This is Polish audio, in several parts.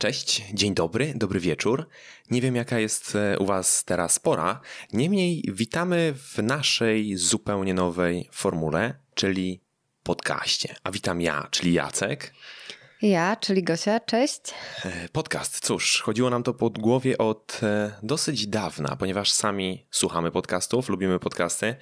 Cześć, dzień dobry, dobry wieczór. Nie wiem, jaka jest e, u Was teraz pora. Niemniej witamy w naszej zupełnie nowej formule, czyli podcaście. A witam ja, czyli Jacek. Ja, czyli Gosia, cześć. E, podcast, cóż, chodziło nam to pod głowie od e, dosyć dawna, ponieważ sami słuchamy podcastów, lubimy podcasty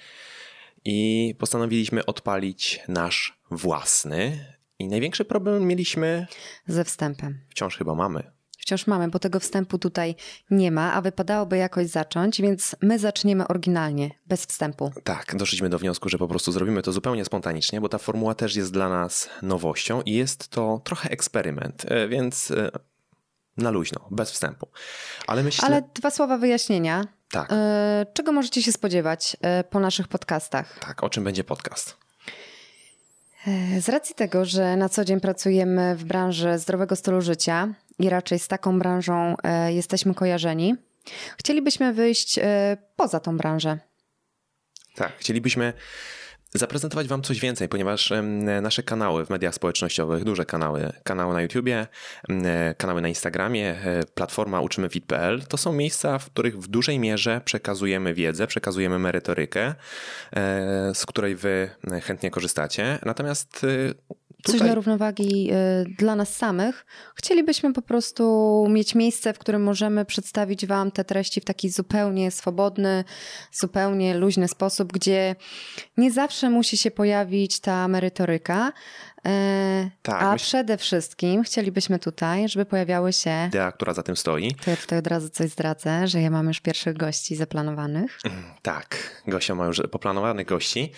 i postanowiliśmy odpalić nasz własny. I największy problem mieliśmy. Ze wstępem. Wciąż chyba mamy. Wciąż mamy, bo tego wstępu tutaj nie ma, a wypadałoby jakoś zacząć, więc my zaczniemy oryginalnie, bez wstępu. Tak, doszliśmy do wniosku, że po prostu zrobimy to zupełnie spontanicznie, bo ta formuła też jest dla nas nowością i jest to trochę eksperyment, e, więc e, na luźno, bez wstępu. Ale myślę. Ale dwa słowa wyjaśnienia. Tak. E, czego możecie się spodziewać po naszych podcastach? Tak, o czym będzie podcast? Z racji tego, że na co dzień pracujemy w branży zdrowego stylu życia i raczej z taką branżą e, jesteśmy kojarzeni, chcielibyśmy wyjść e, poza tą branżę. Tak, chcielibyśmy zaprezentować Wam coś więcej, ponieważ nasze kanały w mediach społecznościowych, duże kanały, kanały na YouTubie, kanały na Instagramie, e, platforma uczymyfit.pl, to są miejsca, w których w dużej mierze przekazujemy wiedzę, przekazujemy merytorykę, e, z której Wy chętnie korzystacie. Natomiast e, Tutaj... Coś dla równowagi y, dla nas samych. Chcielibyśmy po prostu mieć miejsce, w którym możemy przedstawić Wam te treści w taki zupełnie swobodny, zupełnie luźny sposób, gdzie nie zawsze musi się pojawić ta merytoryka, tak, A myśl... przede wszystkim chcielibyśmy tutaj, żeby pojawiały się. Idea, która za tym stoi. To ja tutaj od razu coś zdradzę, że ja mam już pierwszych gości zaplanowanych. Mm, tak, Gosia ma już poplanowanych gości,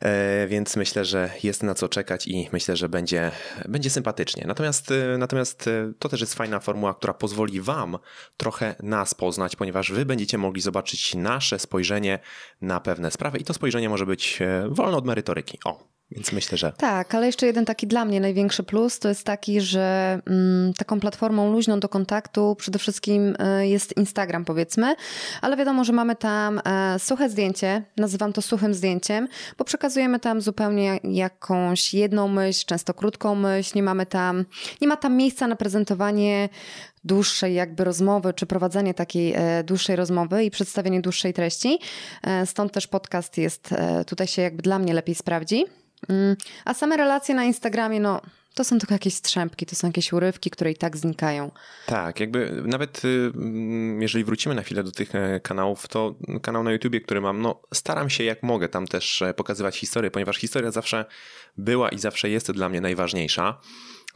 e, więc myślę, że jest na co czekać i myślę, że będzie, będzie sympatycznie. Natomiast, e, natomiast to też jest fajna formuła, która pozwoli Wam trochę nas poznać, ponieważ Wy będziecie mogli zobaczyć nasze spojrzenie na pewne sprawy i to spojrzenie może być wolne od merytoryki. O, więc myślę, że. Tak, ale jeszcze jeden taki dla mnie największy plus to jest taki, że mm, taką platformą luźną do kontaktu przede wszystkim y, jest Instagram, powiedzmy, ale wiadomo, że mamy tam e, suche zdjęcie, nazywam to suchym zdjęciem, bo przekazujemy tam zupełnie jakąś jedną myśl, często krótką myśl, nie mamy tam, nie ma tam miejsca na prezentowanie dłuższej jakby rozmowy, czy prowadzenie takiej e, dłuższej rozmowy i przedstawienie dłuższej treści. Stąd też podcast jest, tutaj się jakby dla mnie lepiej sprawdzi. Mm, a same relacje na Instagramie, no to są tylko jakieś strzępki, to są jakieś urywki, które i tak znikają. Tak, jakby nawet y, mm, jeżeli wrócimy na chwilę do tych e, kanałów, to kanał na YouTubie, który mam, no staram się jak mogę tam też e, pokazywać historię, ponieważ historia zawsze była i zawsze jest dla mnie najważniejsza.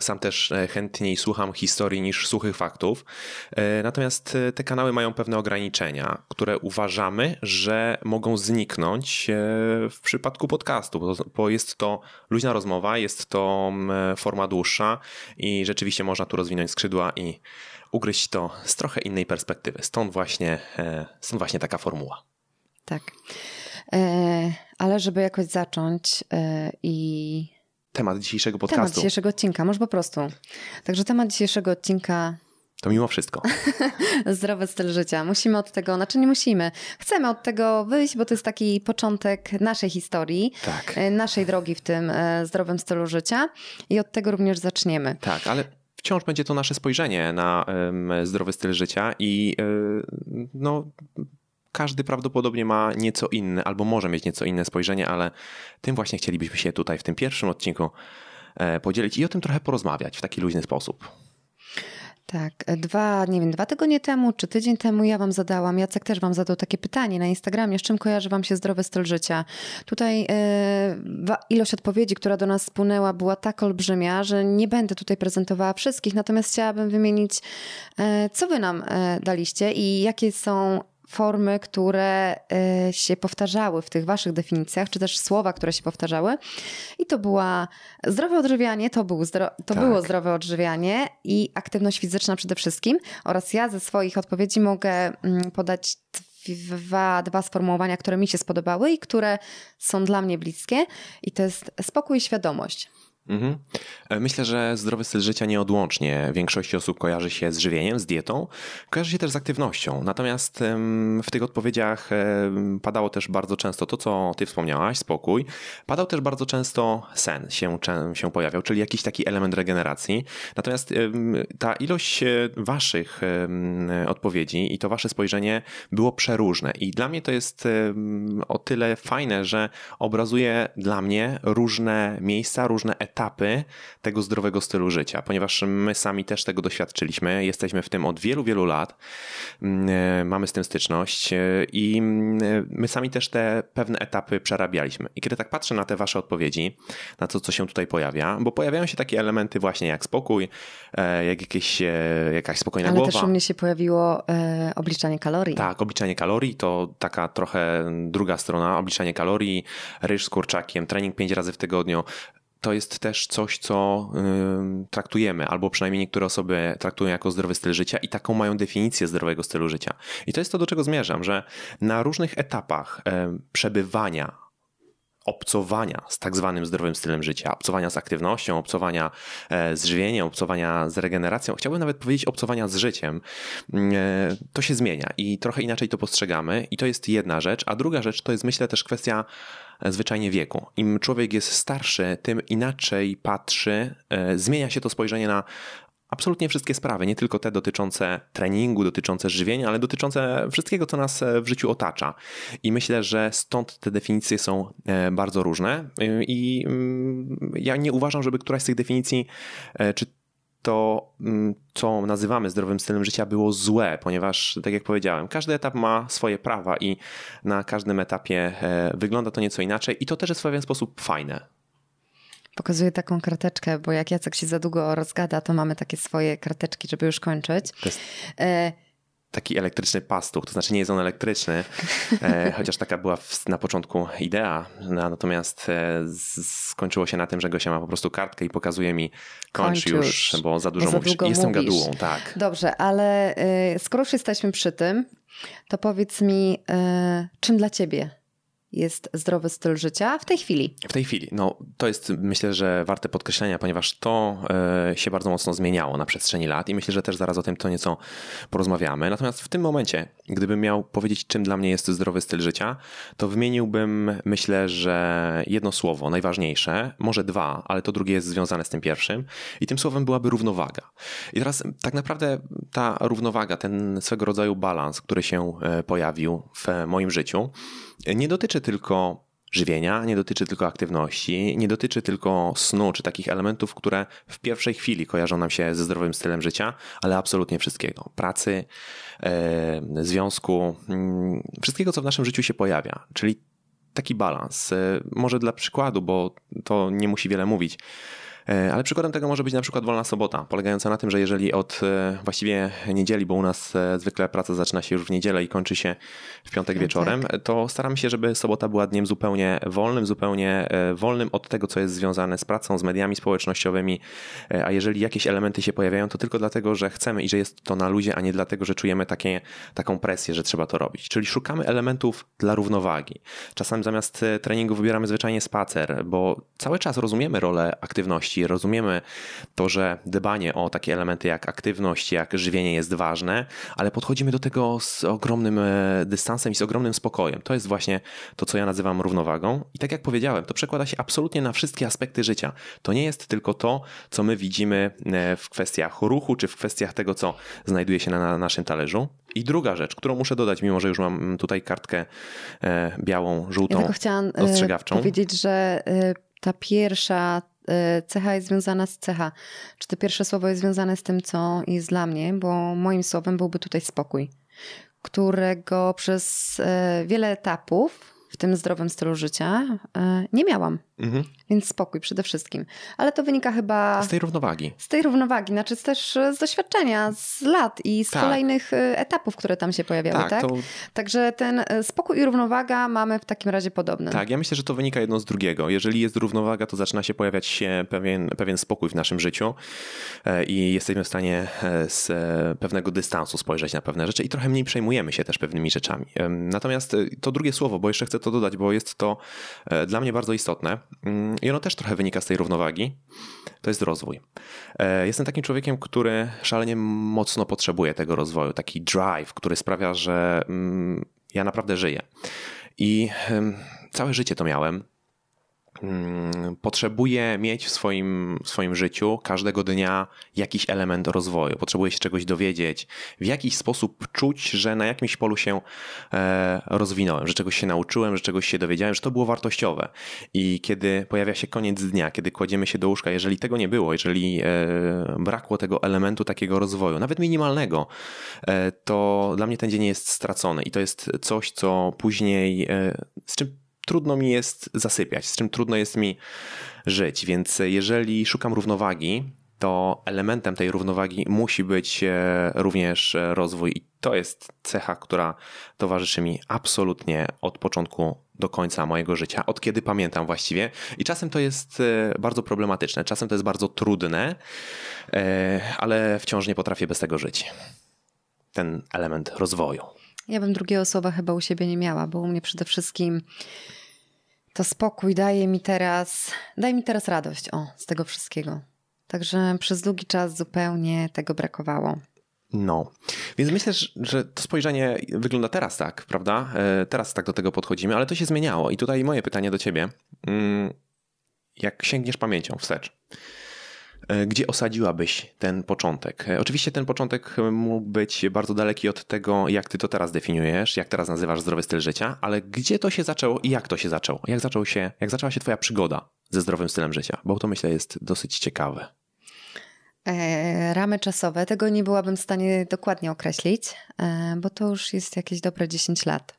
Sam też e, chętniej słucham historii niż suchych faktów. E, natomiast e, te kanały mają pewne ograniczenia, które uważamy, że mogą zniknąć w przypadku podcastu, bo jest to luźna rozmowa, jest to forma dłuższa i rzeczywiście można tu rozwinąć skrzydła i ugryźć to z trochę innej perspektywy. Stąd właśnie, stąd właśnie taka formuła. Tak. Ale żeby jakoś zacząć i temat dzisiejszego podcastu. Temat dzisiejszego odcinka, może po prostu. Także temat dzisiejszego odcinka to mimo wszystko. Zdrowy styl życia. Musimy od tego, znaczy nie musimy. Chcemy od tego wyjść, bo to jest taki początek naszej historii, tak. E, naszej drogi w tym e, zdrowym stylu życia i od tego również zaczniemy. Tak, ale wciąż będzie to nasze spojrzenie na um, zdrowy styl życia i um, no każdy prawdopodobnie ma nieco inne, albo może mieć nieco inne spojrzenie, ale tym właśnie chcielibyśmy się tutaj w tym pierwszym odcinku e, podzielić i o tym trochę porozmawiać w taki luźny sposób. Tak, dwa, nie wiem, dwa tygodnie temu czy tydzień temu ja wam zadałam, Jacek też wam zadał takie pytanie na Instagramie, z czym kojarzy wam się zdrowy styl życia. Tutaj e, ilość odpowiedzi, która do nas spłynęła była tak olbrzymia, że nie będę tutaj prezentowała wszystkich, natomiast chciałabym wymienić, e, co wy nam e, daliście i jakie są formy, które y, się powtarzały w tych waszych definicjach, czy też słowa, które się powtarzały. I to była zdrowe odżywianie, to, był zdro, to tak. było zdrowe odżywianie i aktywność fizyczna przede wszystkim. Oraz ja ze swoich odpowiedzi mogę mm, podać dwa, dwa sformułowania, które mi się spodobały i które są dla mnie bliskie. I to jest spokój i świadomość. Mhm. E, myślę, że zdrowy styl życia nieodłącznie większości osób kojarzy się z żywieniem, z dietą, kojarzy się też z aktywnością. Natomiast w tych odpowiedziach padało też bardzo często to, co ty wspomniałaś, spokój. Padał też bardzo często sen się, się pojawiał, czyli jakiś taki element regeneracji. Natomiast ta ilość e, waszych odpowiedzi i to wasze spojrzenie było przeróżne. I dla mnie to jest o tyle fajne, że obrazuje dla mnie różne miejsca, różne etapy tego zdrowego stylu życia, ponieważ my sami też tego doświadczyliśmy. Jesteśmy w tym od wielu, wielu lat. Mm, e, mamy z tym styczność e, i mm, my sami też te pewne etapy przerabialiśmy. I kiedy tak patrzę na te wasze odpowiedzi, na to, co się tutaj pojawia, bo pojawiają się takie elementy właśnie jak spokój, e, jak jakieś, jakaś spokojna Ale głowa. Ale też u mnie się pojawiło e, obliczanie kalorii. Tak, obliczanie kalorii to taka trochę druga strona, obliczanie kalorii, ryż z kurczakiem, trening pięć razy w tygodniu to jest też coś, co traktujemy, albo przynajmniej niektóre osoby traktują jako zdrowy styl życia i taką mają definicję zdrowego stylu życia. I to jest to, do czego zmierzam, że na różnych etapach y, przebywania, obcowania z tak zwanym zdrowym stylem życia, obcowania z aktywnością, obcowania e, z żywieniem, obcowania z regeneracją, chciałbym nawet powiedzieć obcowania z życiem, e, to się zmienia i trochę inaczej to postrzegamy i to jest jedna rzecz, a druga rzecz to jest myślę też kwestia zwyczajnie wieku. Im człowiek jest starszy, tym inaczej patrzy, e, zmienia się to spojrzenie na absolutnie wszystkie sprawy, nie tylko te dotyczące treningu, dotyczące żywienia, ale dotyczące wszystkiego, co nas e, w życiu otacza. I myślę, że stąd te definicje są e, bardzo różne. I mm, ja nie uważam, żeby któraś z tych definicji, czy to, mm, co nazywamy zdrowym stylem życia, było złe, ponieważ, tak jak powiedziałem, każdy etap ma swoje prawa i na każdym etapie e, wygląda to nieco inaczej, i to też jest w pewien sposób fajne. Pokazuję taką karteczkę, bo jak Jacek się za długo rozgada, to mamy takie swoje karteczki, żeby już kończyć. Jest... Taki elektryczny pastuch, to znaczy nie jest on elektryczny, e, chociaż taka była na początku idea, no, natomiast e, skończyło się na tym, że Gosia ma po prostu kartkę i pokazuje mi kończ, już, już, bo za dużo bo za mówisz. Jestem mówisz. gadułą, tak. Dobrze, ale e, skoro już jesteśmy przy tym, to powiedz mi, czym dla ciebie jest zdrowy styl życia w tej chwili? W tej chwili. No, to jest myślę, że warte podkreślenia, ponieważ to e, się bardzo mocno zmieniało na przestrzeni lat i myślę, że też zaraz o tym to nieco porozmawiamy. Natomiast w tym momencie, gdybym miał powiedzieć, czym dla mnie jest zdrowy styl życia, to wymieniłbym, myślę, że jedno słowo, najważniejsze, może dwa, ale to drugie jest związane z tym pierwszym i tym słowem byłaby równowaga. I teraz tak naprawdę ta równowaga, ten swego rodzaju balans, który się e, pojawił w moim życiu, nie dotyczy tylko żywienia, nie dotyczy tylko aktywności, nie dotyczy tylko snu czy takich elementów, które w pierwszej chwili kojarzą nam się ze zdrowym stylem życia, ale absolutnie wszystkiego. Pracy, e, związku, mm, wszystkiego, co w naszym życiu się pojawia. Czyli taki balans. E, może dla przykładu, bo to nie musi wiele mówić. E, ale przykładem tego może być na przykład wolna sobota, polegająca na tym, że jeżeli od e, właściwie niedzieli, bo u nas e, zwykle praca zaczyna się już w niedzielę i kończy się w piątek no wieczorem, tak. to staramy się, żeby sobota była dniem zupełnie wolnym, zupełnie wolnym od tego, co jest związane z pracą, z mediami społecznościowymi, a jeżeli jakieś elementy się pojawiają, to tylko dlatego, że chcemy i że jest to na luzie, a nie dlatego, że czujemy takie, taką presję, że trzeba to robić. Czyli szukamy elementów dla równowagi. Czasami zamiast treningu wybieramy zwyczajnie spacer, bo cały czas rozumiemy rolę aktywności, rozumiemy to, że dbanie o takie elementy jak aktywność, jak żywienie jest ważne, ale podchodzimy do tego z ogromnym e, dystansem i z ogromnym spokojem. To jest właśnie to, co ja nazywam równowagą. I tak jak powiedziałem, to przekłada się absolutnie na wszystkie aspekty życia. To nie jest tylko to, co my widzimy e, w kwestiach ruchu, czy w kwestiach tego, co znajduje się na naszym talerzu. I druga rzecz, którą muszę dodać, mimo że już mam tutaj kartkę e, białą, żółtą, ja chciałam ostrzegawczą. powiedzieć, że ta pierwsza cecha jest związana z cecha. Czy to pierwsze słowo jest związane z tym, co jest dla mnie, bo moim słowem byłby tutaj spokój, którego przez y, wiele etapów w tym zdrowym stylu życia e, nie miałam. Mhm. Więc spokój przede wszystkim. Ale to wynika chyba. Z tej równowagi. Z tej równowagi, znaczy też z doświadczenia, z lat i z tak. kolejnych e, etapów, które tam się pojawiały, tak? tak? To... Także ten e, spokój i równowaga mamy w takim razie podobny. Tak, ja myślę, że to wynika jedno z drugiego. Jeżeli jest równowaga, to zaczyna się pojawiać się pewien, pewien spokój w naszym życiu i jesteśmy w stanie z pewnego dystansu spojrzeć na pewne rzeczy i trochę mniej przejmujemy się też pewnymi rzeczami. Natomiast to drugie słowo, bo jeszcze chcę to dodać, bo jest to dla mnie bardzo istotne i ono też trochę wynika z tej równowagi, to jest rozwój. E, jestem takim człowiekiem, który szalenie mocno potrzebuje tego rozwoju, taki drive, który sprawia, że mm, ja naprawdę żyję. I całe życie to miałem. Mm, potrzebuję mieć w swoim, w swoim życiu każdego dnia jakiś element rozwoju. Potrzebuję się czegoś dowiedzieć, w jakiś sposób czuć, że na jakimś polu się e, rozwinąłem, że czegoś się nauczyłem, że czegoś się dowiedziałem, że to było wartościowe. I kiedy pojawia się koniec dnia, kiedy kładziemy się do łóżka, jeżeli tego nie było, jeżeli e, brakło tego elementu takiego rozwoju, nawet minimalnego, e, to dla mnie ten dzień jest stracony i to jest coś, co później, z czym trudno mi jest zasypiać, z czym trudno jest mi żyć. Więc jeżeli szukam równowagi, to elementem tej równowagi musi być e, również rozwój. I to jest cecha, która towarzyszy mi absolutnie od początku do końca mojego życia, od kiedy pamiętam właściwie. I czasem to jest e, bardzo problematyczne, czasem to jest bardzo trudne, e, ale wciąż nie potrafię bez tego żyć. Ten element rozwoju. Ja bym drugiego słowa chyba u siebie nie miała, bo u mnie przede wszystkim to spokój daje mi teraz, daje mi teraz radość o, z tego wszystkiego. Także przez długi czas zupełnie tego brakowało. No, więc myślę, że to spojrzenie wygląda teraz tak, prawda? E, teraz tak do tego podchodzimy, ale to się zmieniało. I tutaj moje pytanie do ciebie. Mm, jak sięgniesz pamięcią wstecz, gdzie osadziłabyś ten początek? E, oczywiście ten początek mógł być bardzo daleki od tego, jak ty to teraz definiujesz, jak teraz nazywasz zdrowy styl życia, ale gdzie to się zaczęło i jak to się zaczęło? Jak, zaczął się, jak zaczęła się twoja przygoda ze zdrowym stylem życia? Bo to myślę jest dosyć ciekawe. E, ramy czasowe, tego nie byłabym w stanie dokładnie określić, bo to już jest jakieś dobre 10 lat.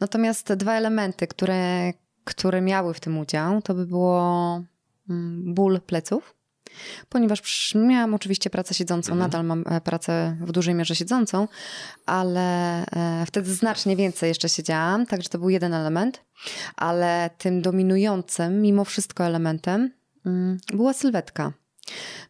Natomiast dwa elementy, które, które miały w tym udział, to by było mm, ból pleców ponieważ miałam oczywiście pracę siedzącą, mhm. nadal mam e, pracę w dużej mierze siedzącą, ale e, wtedy znacznie więcej jeszcze siedziałam, także to był jeden element, ale tym dominującym mimo wszystko elementem mm, była sylwetka.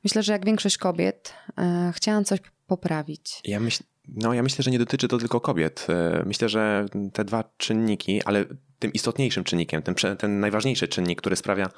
Myślę, że jak większość kobiet e, chciałam coś poprawić. Ja myślę, no, ja myślę, że nie dotyczy to tylko kobiet. Myślę, że te dwa czynniki, ale tym istotniejszym czynnikiem, ten, ten najważniejszy czynnik, który sprawia,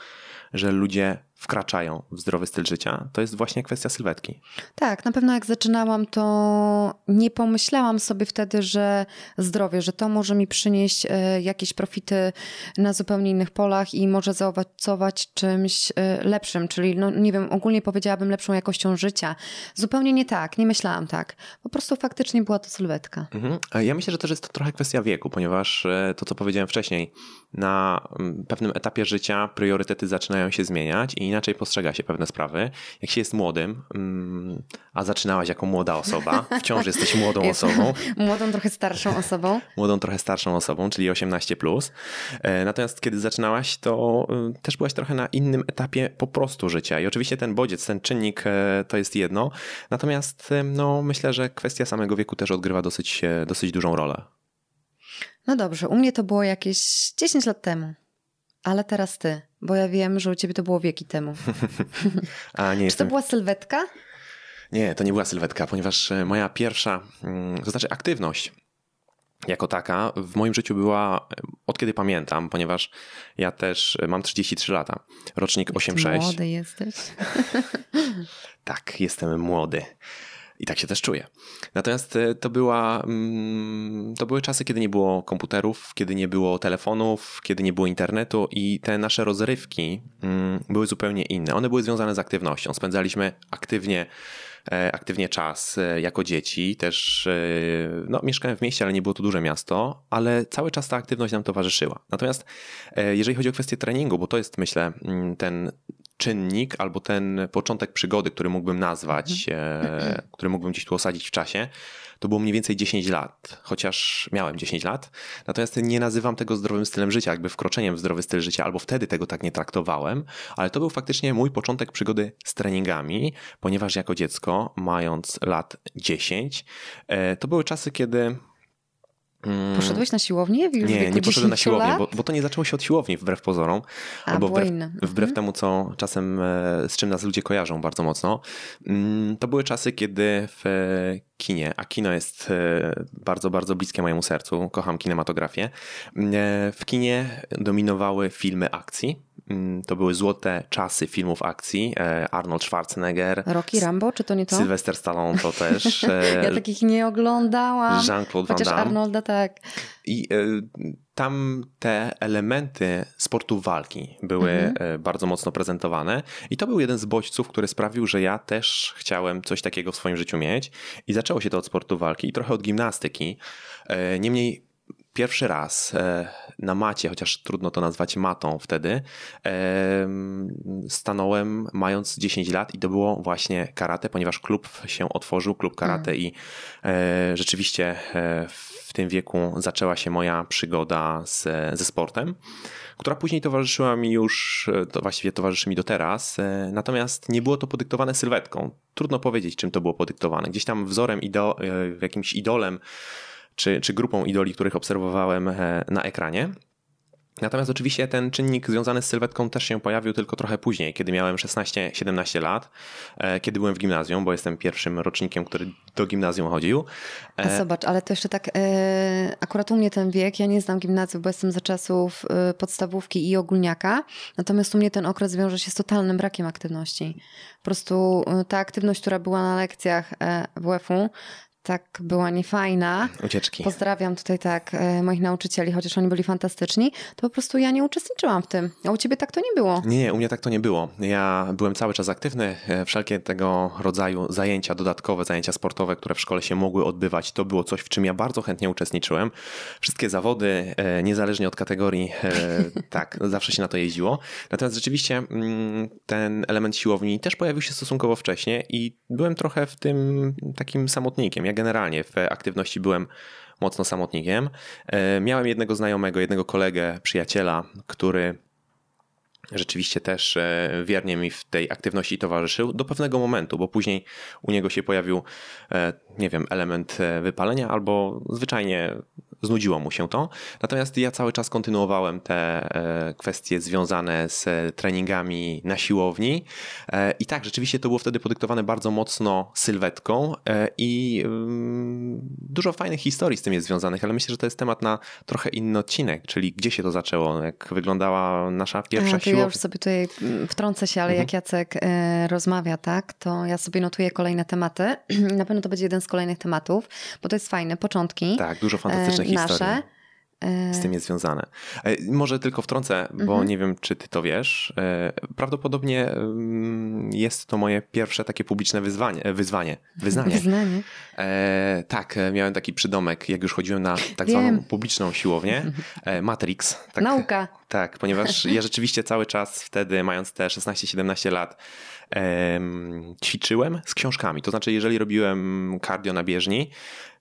że ludzie wkraczają w zdrowy styl życia, to jest właśnie kwestia sylwetki. Tak, na pewno jak zaczynałam, to nie pomyślałam sobie wtedy, że zdrowie, że to może mi przynieść e, jakieś profity na zupełnie innych polach i może zaowocować czymś e, lepszym, czyli no nie wiem, ogólnie powiedziałabym lepszą jakością życia. Zupełnie nie tak, nie myślałam tak. Po prostu faktycznie była to sylwetka. Mhm. Ja myślę, że też jest to trochę kwestia wieku, ponieważ e, to, co powiedziałem wcześniej, na mm, pewnym etapie życia priorytety zaczynają się zmieniać i inaczej postrzega się pewne sprawy. Jak się jest młodym, mm, a zaczynałaś jako młoda osoba, wciąż jesteś młodą osobą. Młodą, trochę starszą osobą. Młodą, trochę starszą osobą, czyli 18. Plus. E, natomiast kiedy zaczynałaś, to y, też byłaś trochę na innym etapie po prostu życia. I oczywiście ten bodziec, ten czynnik e, to jest jedno. Natomiast e, no, myślę, że kwestia samego wieku też odgrywa dosyć, dosyć dużą rolę. No dobrze, u mnie to było jakieś 10 lat temu. Ale teraz ty, bo ja wiem, że u ciebie to było wieki temu. A, nie Czy jestem... to była sylwetka? Nie, to nie była sylwetka, ponieważ e, moja pierwsza, mm, to znaczy aktywność jako taka w moim życiu była e, od kiedy pamiętam, ponieważ ja też e, mam 33 lata, rocznik 8-6. Młody jesteś. tak, jestem młody. I tak się też czuję. Natomiast e, to, była, mm, to były czasy, kiedy nie było komputerów, kiedy nie było telefonów, kiedy nie było internetu i te nasze rozrywki mm, były zupełnie inne. One były związane z aktywnością. Spędzaliśmy aktywnie e, aktywnie czas e, jako dzieci. Też no, mieszkałem w mieście, ale nie było to duże miasto, ale cały czas ta aktywność nam towarzyszyła. Natomiast jeżeli chodzi o kwestię treningu, bo to jest myślę mm, ten czynnik albo ten początek przygody, który mógłbym nazwać, mhm. e, który mógłbym gdzieś tu osadzić w czasie, to było mniej więcej 10 lat, chociaż miałem 10 lat. Natomiast nie nazywam tego zdrowym stylem życia, jakby wkroczeniem w zdrowy styl życia, albo wtedy tego tak nie traktowałem, ale to był faktycznie mój początek przygody z treningami, ponieważ jako dziecko, mając lat 10, e, to były czasy, kiedy. Poszedłeś na siłownię? Już nie, nie poszedłem na siłownię, bo, bo, to nie zaczęło się od siłowni wbrew pozorom. A, albo wbrew, wbrew mhm. temu, co czasem e, z czym nas ludzie kojarzą bardzo mocno. Mm, to były czasy, kiedy w kinie, a kino jest e, bardzo, bardzo bliskie mojemu sercu, kocham kinematografię. E, w kinie dominowały filmy akcji to były złote czasy filmów akcji. E, Arnold Schwarzenegger. Rocky Rambo, czy to nie to? Sylvester Stallone to też. E, ja takich nie oglądałam. Jean-Claude Van Damme. Arnolda tak. I tam te elementy sportu walki były mhm. bardzo mocno prezentowane i to był jeden z bodźców, który sprawił, że ja też chciałem coś takiego w swoim życiu mieć i zaczęło się to od sportu walki i trochę od gimnastyki. Niemniej pierwszy raz e, na macie, chociaż trudno to nazwać matą wtedy, e, stanąłem mając 10 lat i to było właśnie karate, ponieważ klub się otworzył, klub karate mm. i e, rzeczywiście w tym wieku zaczęła się moja przygoda z, ze sportem, która później towarzyszyła mi już, to właściwie towarzyszy mi do teraz, natomiast nie było to podyktowane sylwetką. Trudno powiedzieć, czym to było podyktowane. Gdzieś tam wzorem, ido, jakimś idolem czy, czy grupą idoli, których obserwowałem e, na ekranie. Natomiast oczywiście ten czynnik związany z sylwetką też się pojawił tylko trochę później, kiedy miałem 16-17 lat, e, kiedy byłem w gimnazjum, bo jestem pierwszym rocznikiem, który do gimnazjum chodził. A e, zobacz, ale to jeszcze tak, akurat u mnie ten wiek, ja nie znam gimnazjum, bo jestem za czasów podstawówki i ogólniaka, natomiast u mnie ten okres wiąże się z totalnym brakiem aktywności. Po prostu ta aktywność, która była na lekcjach WF-u, tak była niefajna. Ucieczki. Pozdrawiam tutaj tak e, moich nauczycieli, chociaż oni byli fantastyczni, to po prostu ja nie uczestniczyłam w tym. A u ciebie tak to nie było. Nie, nie, u mnie tak to nie było. Ja byłem cały czas aktywny. E, wszelkie tego rodzaju zajęcia dodatkowe, zajęcia sportowe, które w szkole się mogły odbywać, to było coś, w czym ja bardzo chętnie uczestniczyłem. Wszystkie zawody, e, niezależnie od kategorii, tak, zawsze się na to jeździło. Natomiast rzeczywiście mm, ten element siłowni też pojawił się stosunkowo wcześnie i byłem trochę w tym takim samotnikiem. Jak generalnie w aktywności byłem mocno samotnikiem. E, miałem jednego znajomego, jednego kolegę, przyjaciela, który rzeczywiście też e, wiernie mi w tej aktywności towarzyszył do pewnego momentu, bo później u niego się pojawił, e, nie wiem, element wypalenia albo zwyczajnie znudziło mu się to. Natomiast ja cały czas kontynuowałem te e, kwestie związane z treningami na siłowni. E, I tak, rzeczywiście to było wtedy podyktowane bardzo mocno sylwetką e, i mm, dużo fajnych historii z tym jest związanych, ale myślę, że to jest temat na trochę inny odcinek, czyli gdzie się to zaczęło, jak wyglądała nasza pierwsza A, siłownia. Ja już sobie tutaj wtrącę się, ale mhm. jak Jacek rozmawia, tak, to ja sobie notuję kolejne tematy. Na pewno to będzie jeden z kolejnych tematów, bo to jest fajne, początki. Tak, dużo fantastycznych nasze. Z tym jest związane. E, może tylko wtrącę, bo mhm. nie wiem, czy ty to wiesz. E, prawdopodobnie mm, jest to moje pierwsze takie publiczne wyzwanie. E, wyzwanie. Wyznanie. Wyznanie. E, tak, miałem taki przydomek, jak już chodziłem na tak wiem. zwaną publiczną siłownię. Matrix. Tak, Nauka. Tak, ponieważ ja rzeczywiście cały czas wtedy, mając te 16-17 lat, ćwiczyłem z książkami. To znaczy, jeżeli robiłem cardio na bieżni,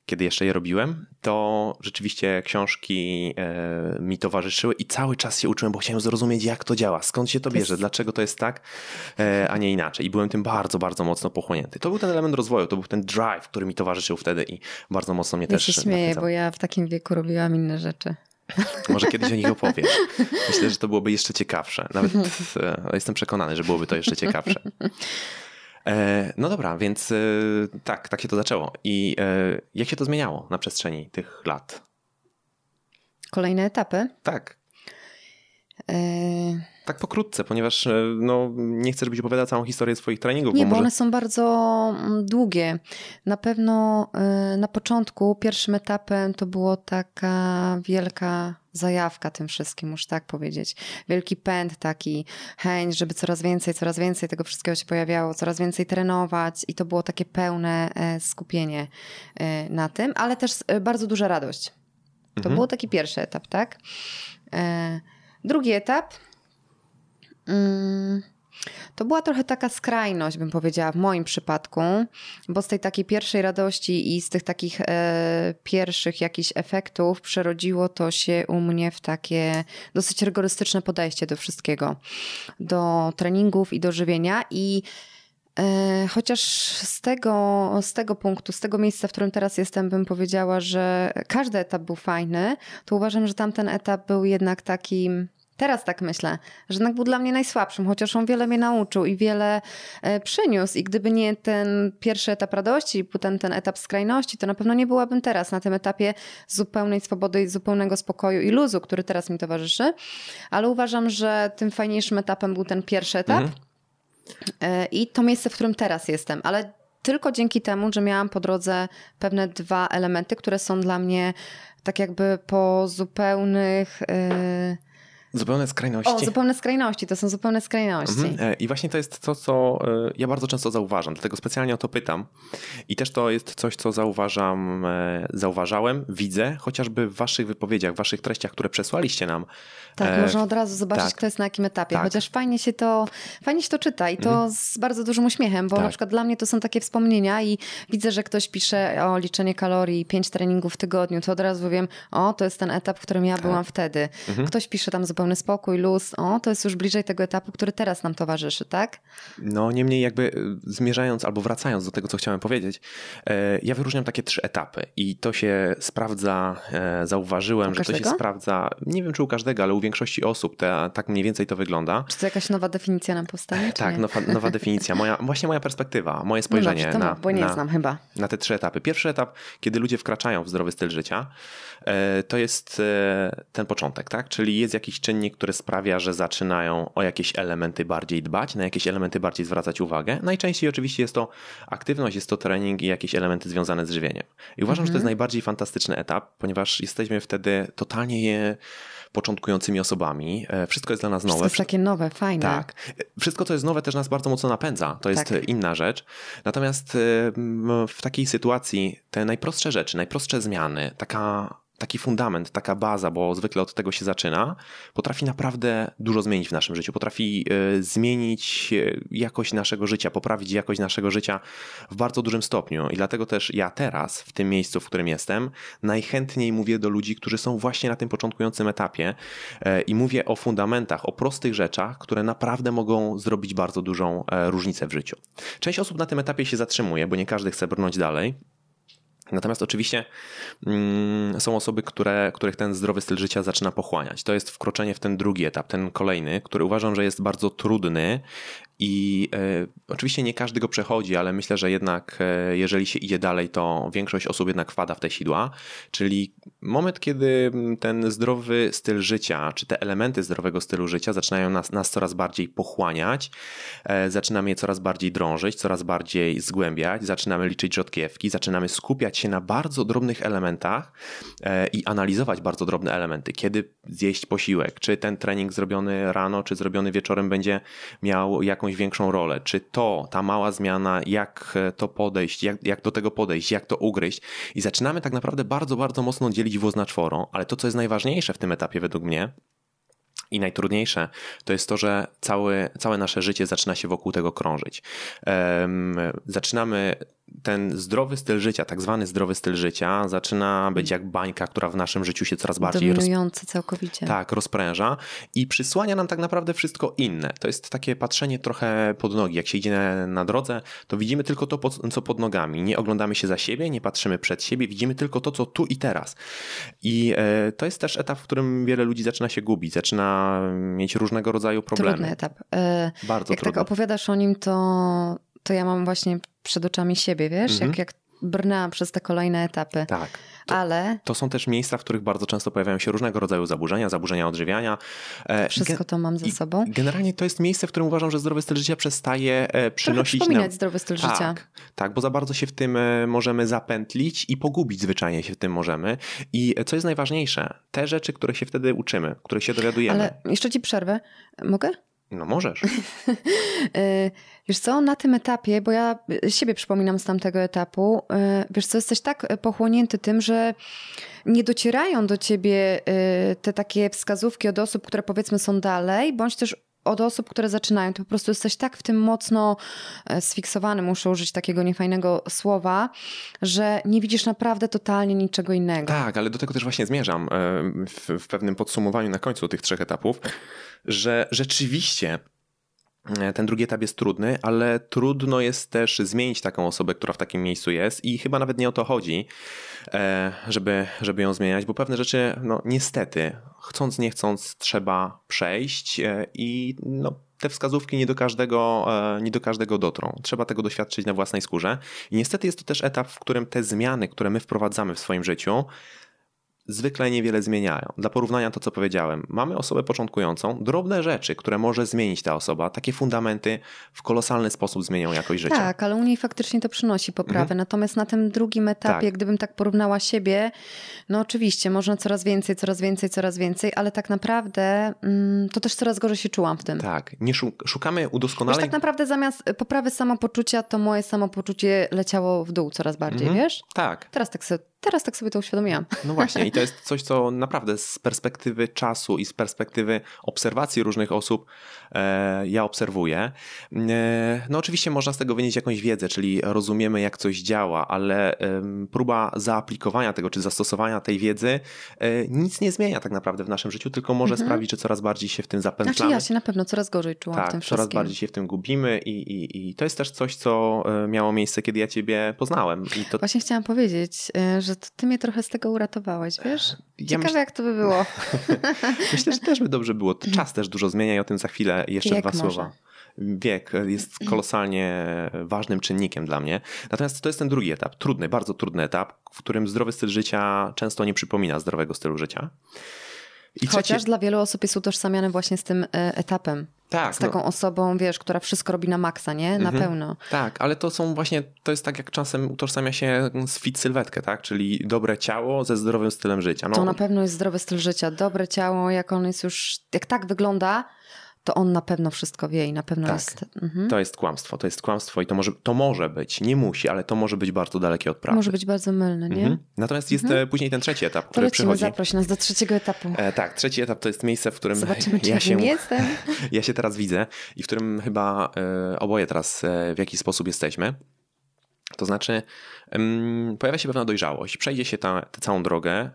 kiedy jeszcze je robiłem, to rzeczywiście książki e, mi towarzyszyły i cały czas się uczyłem, bo chciałem zrozumieć, jak to działa, skąd się to bierze, dlaczego to jest tak, e, a nie inaczej. I byłem tym bardzo, bardzo mocno pochłonięty. To był ten element rozwoju, to był ten drive, który mi towarzyszył wtedy i bardzo mocno mnie ja też. Się śmieję, bo ja w takim wieku robiłam inne rzeczy. Może kiedyś o nich opowiesz. Myślę, że to byłoby jeszcze ciekawsze. Nawet e, jestem przekonany, że byłoby to jeszcze ciekawsze. E, no dobra, więc e, tak, tak się to zaczęło. I e, jak się to zmieniało na przestrzeni tych lat? Kolejne etapy? Tak. Tak pokrótce, ponieważ no, nie chcę, żebyś opowiadała całą historię swoich treningów. Nie, bo, może... one są bardzo mm, długie. Na pewno na początku pierwszym etapem to było taka wielka zajawka tym wszystkim, muszę tak powiedzieć. Wielki pęd taki, chęć, żeby coraz więcej, coraz więcej tego wszystkiego się pojawiało, coraz więcej trenować i to było takie pełne e, skupienie e, na tym, ale też e, bardzo duża radość. To mhm. był taki pierwszy etap, tak? Drugi etap... Mm, to była trochę taka skrajność, bym powiedziała, w moim przypadku, bo z tej takiej pierwszej radości i z tych takich e, pierwszych jakichś efektów przerodziło to się u mnie w takie dosyć rygorystyczne podejście do wszystkiego, do treningów i do żywienia i Chociaż z tego, z tego punktu, z tego miejsca, w którym teraz jestem, bym powiedziała, że każdy etap był fajny, to uważam, że tamten etap był jednak takim Teraz tak myślę, że jednak był dla mnie najsłabszym, chociaż on wiele mnie nauczył i wiele e, przyniósł. I gdyby nie ten pierwszy etap radości, potem ten etap skrajności, to na pewno nie byłabym teraz na tym etapie zupełnej swobody, zupełnego spokoju i luzu, który teraz mi towarzyszy. Ale uważam, że tym fajniejszym etapem był ten pierwszy etap. Mhm. E, I to miejsce, w którym teraz jestem, ale tylko dzięki temu, że miałam po drodze pewne dwa elementy, które są dla mnie tak jakby po zupełnych. Yy Zupełne skrajności. O, zupełne skrajności, to są zupełne skrajności. Mhm. E, I właśnie to jest to, co e, ja bardzo często zauważam, dlatego specjalnie o to pytam. I też to jest coś, co zauważam, e, zauważałem, widzę, chociażby w waszych wypowiedziach, w waszych treściach, które przesłaliście nam. Tak, można od razu zobaczyć, tak. kto jest na jakim etapie. Tak. Chociaż fajnie się to, fajnie się to czyta i to mhm. z bardzo dużym uśmiechem, bo tak. na przykład dla mnie to są takie wspomnienia i widzę, że ktoś pisze o liczenie kalorii, pięć treningów w tygodniu, to od razu wiem, o, to jest ten etap, w którym ja tak. byłam wtedy. Mhm. Ktoś pisze tam zupełnie pełny spokój, luz, o, to jest już bliżej tego etapu, który teraz nam towarzyszy, tak? No, niemniej jakby e, zmierzając albo wracając do tego, co chciałem powiedzieć, e, ja wyróżniam takie trzy etapy i to się sprawdza, e, zauważyłem, że to się sprawdza, nie wiem czy u każdego, ale u większości osób te, tak mniej więcej to wygląda. Czy to jakaś nowa definicja nam powstanie? Tak, nowa, nowa, definicja, moja, właśnie moja perspektywa, moje no spojrzenie no dobrze, na, bo nie na, znam chyba. na te trzy etapy. Pierwszy etap, kiedy ludzie wkraczają w zdrowy styl życia, to jest ten początek, tak? Czyli jest jakiś czynnik, który sprawia, że zaczynają o jakieś elementy bardziej dbać, na jakieś elementy bardziej zwracać uwagę. Najczęściej oczywiście jest to aktywność, jest to trening i jakieś elementy związane z żywieniem. I uważam, mhm. że to jest mhm. najbardziej fantastyczny etap, ponieważ jesteśmy wtedy totalnie je początkującymi osobami. E, wszystko jest dla nas nowe. Wszystko jest takie nowe, fajne. Tak. Wszystko, co jest nowe, też nas bardzo mocno napędza. To jest tak. inna rzecz. Natomiast e, w takiej sytuacji te najprostsze rzeczy, najprostsze zmiany, taka taki fundament, taka baza, bo zwykle od tego się zaczyna, potrafi naprawdę dużo zmienić w naszym życiu. Potrafi e, zmienić e, jakość naszego życia, poprawić jakość naszego życia w bardzo dużym stopniu. I dlatego też ja teraz, w tym miejscu, w którym jestem, najchętniej mówię do ludzi, którzy są właśnie na tym początkującym etapie e, i mówię o fundamentach, o prostych rzeczach, które naprawdę mogą zrobić bardzo dużą różnicę w życiu. Część osób na tym etapie się zatrzymuje, bo nie każdy chce brnąć dalej. Natomiast oczywiście mm, są osoby, które, których ten zdrowy styl życia zaczyna pochłaniać. To jest wkroczenie w ten drugi etap, ten kolejny, który uważam, że jest bardzo trudny i e, oczywiście nie każdy go przechodzi, ale myślę, że jednak e, jeżeli się idzie dalej, to większość osób jednak wpada w te sidła. Czyli moment, kiedy ten zdrowy styl życia, czy te elementy zdrowego stylu życia zaczynają nas, nas coraz bardziej pochłaniać, e, zaczynamy je coraz bardziej drążyć, coraz bardziej zgłębiać, zaczynamy liczyć rzodkiewki, zaczynamy skupiać się na bardzo drobnych elementach e, i analizować bardzo drobne elementy. Kiedy zjeść posiłek, czy ten trening zrobiony rano, czy zrobiony wieczorem będzie miał jakąś jakąś większą rolę. Czy to, ta mała zmiana, jak to podejść, jak, jak do tego podejść, jak to ugryźć. I zaczynamy tak naprawdę bardzo, bardzo mocno dzielić wóz na czworo, ale to, co jest najważniejsze w tym etapie według mnie, i najtrudniejsze to jest to, że całe, całe nasze życie zaczyna się wokół tego krążyć. Um, zaczynamy ten zdrowy styl życia, tak zwany zdrowy styl życia, zaczyna być jak bańka, która w naszym życiu się coraz bardziej Dominujący roz... całkowicie. Tak, rozpręża i przysłania nam tak naprawdę wszystko inne. To jest takie patrzenie trochę pod nogi. Jak się idzie na drodze, to widzimy tylko to, co pod nogami. Nie oglądamy się za siebie, nie patrzymy przed siebie, widzimy tylko to, co tu i teraz. I e, to jest też etap, w którym wiele ludzi zaczyna się gubić, zaczyna mieć różnego rodzaju problemy. Trudny etap. E, Bardzo jak trudny. tak opowiadasz o nim, to, to ja mam właśnie przed oczami siebie, wiesz, mhm. jak, jak brnęłam przez te kolejne etapy. Tak. To, ale. To są też miejsca, w których bardzo często pojawiają się różnego rodzaju zaburzenia, zaburzenia odżywiania. E, Wszystko to mam ze sobą. Generalnie to jest miejsce, w którym uważam, że zdrowy styl życia przestaje e, przynosić Trochę nam... zdrowy styl tak, życia. Tak, bo za bardzo się w tym e, możemy zapętlić i pogubić zwyczajnie się w tym możemy. I co jest najważniejsze, te rzeczy, które się wtedy uczymy, których się dowiadujemy. Ale jeszcze ci przerwę. Mogę? No możesz. wiesz co, na tym etapie, bo ja siebie przypominam z tamtego etapu, wiesz co, jesteś tak pochłonięty tym, że nie docierają do ciebie te takie wskazówki od osób, które powiedzmy są dalej, bądź też od osób, które zaczynają. To po prostu jesteś tak w tym mocno sfiksowany, muszę użyć takiego niefajnego słowa, że nie widzisz naprawdę totalnie niczego innego. Tak, ale do tego też właśnie zmierzam w, w pewnym podsumowaniu na końcu tych trzech etapów że rzeczywiście E, ten drugi etap jest trudny, ale trudno jest też zmienić taką osobę, która w takim miejscu jest i chyba nawet nie o to chodzi, e, żeby, żeby ją zmieniać, bo pewne rzeczy, no niestety, chcąc, nie chcąc, trzeba przejść e, i no, te wskazówki nie do, każdego, nie do każdego dotrą. Trzeba tego doświadczyć na własnej skórze. I niestety jest to też etap, w którym te zmiany, które my wprowadzamy w swoim życiu, zwykle niewiele zmieniają. Dla porównania to, co powiedziałem, mamy osobę początkującą, drobne rzeczy, które może zmienić ta osoba, takie fundamenty w kolosalny sposób zmienią jakość życia. Tak, ale u niej faktycznie to przynosi poprawę. Mhm. Natomiast na tym drugim etapie, tak. gdybym tak porównała siebie, no oczywiście, można coraz więcej, coraz więcej, coraz więcej, ale tak naprawdę mm, to też coraz gorzej się czułam w tym. Tak, nie szukamy udoskonaleń. Wiesz, tak naprawdę zamiast poprawy samopoczucia, to moje samopoczucie leciało w dół coraz bardziej, mhm. wiesz? Tak. Teraz tak sobie Teraz tak sobie to uświadomiłam. No właśnie, i to jest coś, co naprawdę z perspektywy czasu i z perspektywy obserwacji różnych osób e, ja obserwuję. E, no oczywiście można z tego wynieść jakąś wiedzę, czyli rozumiemy, jak coś działa, ale e, próba zaaplikowania tego, czy zastosowania tej wiedzy e, nic nie zmienia tak naprawdę w naszym życiu, tylko może mhm. sprawić, że coraz bardziej się w tym zapętlamy. Znaczy ja się na pewno coraz gorzej czułam tak, w tym wszystkim. coraz bardziej się w tym gubimy i, i, i to jest też coś, co e, miało miejsce, kiedy ja ciebie poznałem. To... Właśnie chciałam powiedzieć, e, że to ty mnie trochę z tego uratowałeś, wiesz? Ja Ciekawe, myśl... jak to by było. Myślę, że też by dobrze było. Czas też dużo zmienia i o tym za chwilę jeszcze Wiek dwa może. słowa. Wiek jest kolosalnie ważnym czynnikiem dla mnie. Natomiast to jest ten drugi etap, trudny, bardzo trudny etap, w którym zdrowy styl życia często nie przypomina zdrowego stylu życia. I Chociaż dla wielu osób jest utożsamiany właśnie z tym e, etapem. Tak, z taką no. osobą, wiesz, która wszystko robi na maksa, nie? Na mhm. pełno. Tak, ale to są właśnie, to jest tak jak czasem utożsamia się z fit sylwetkę, tak? Czyli dobre ciało ze zdrowym stylem życia. No. To na pewno jest zdrowy styl życia. Dobre ciało, jak on jest już, jak tak wygląda, to on na pewno wszystko wie i na pewno tak. jest. Mhm. To jest kłamstwo, to jest kłamstwo i to może, to może być, nie musi, ale to może być bardzo dalekie od prawdy. Może być bardzo mylne, nie? Mhm. Natomiast jest mhm. E, później ten trzeci etap, który Polecimy, przychodzi. zaproś nas do trzeciego etapu. E, tak, trzeci etap to jest miejsce, w którym Zobaczymy, czy ja się, jestem. ja się teraz widzę i w którym chyba e, oboje teraz e, w jakiś sposób jesteśmy. To znaczy, pojawia się pewna dojrzałość, przejdzie się tę całą drogę.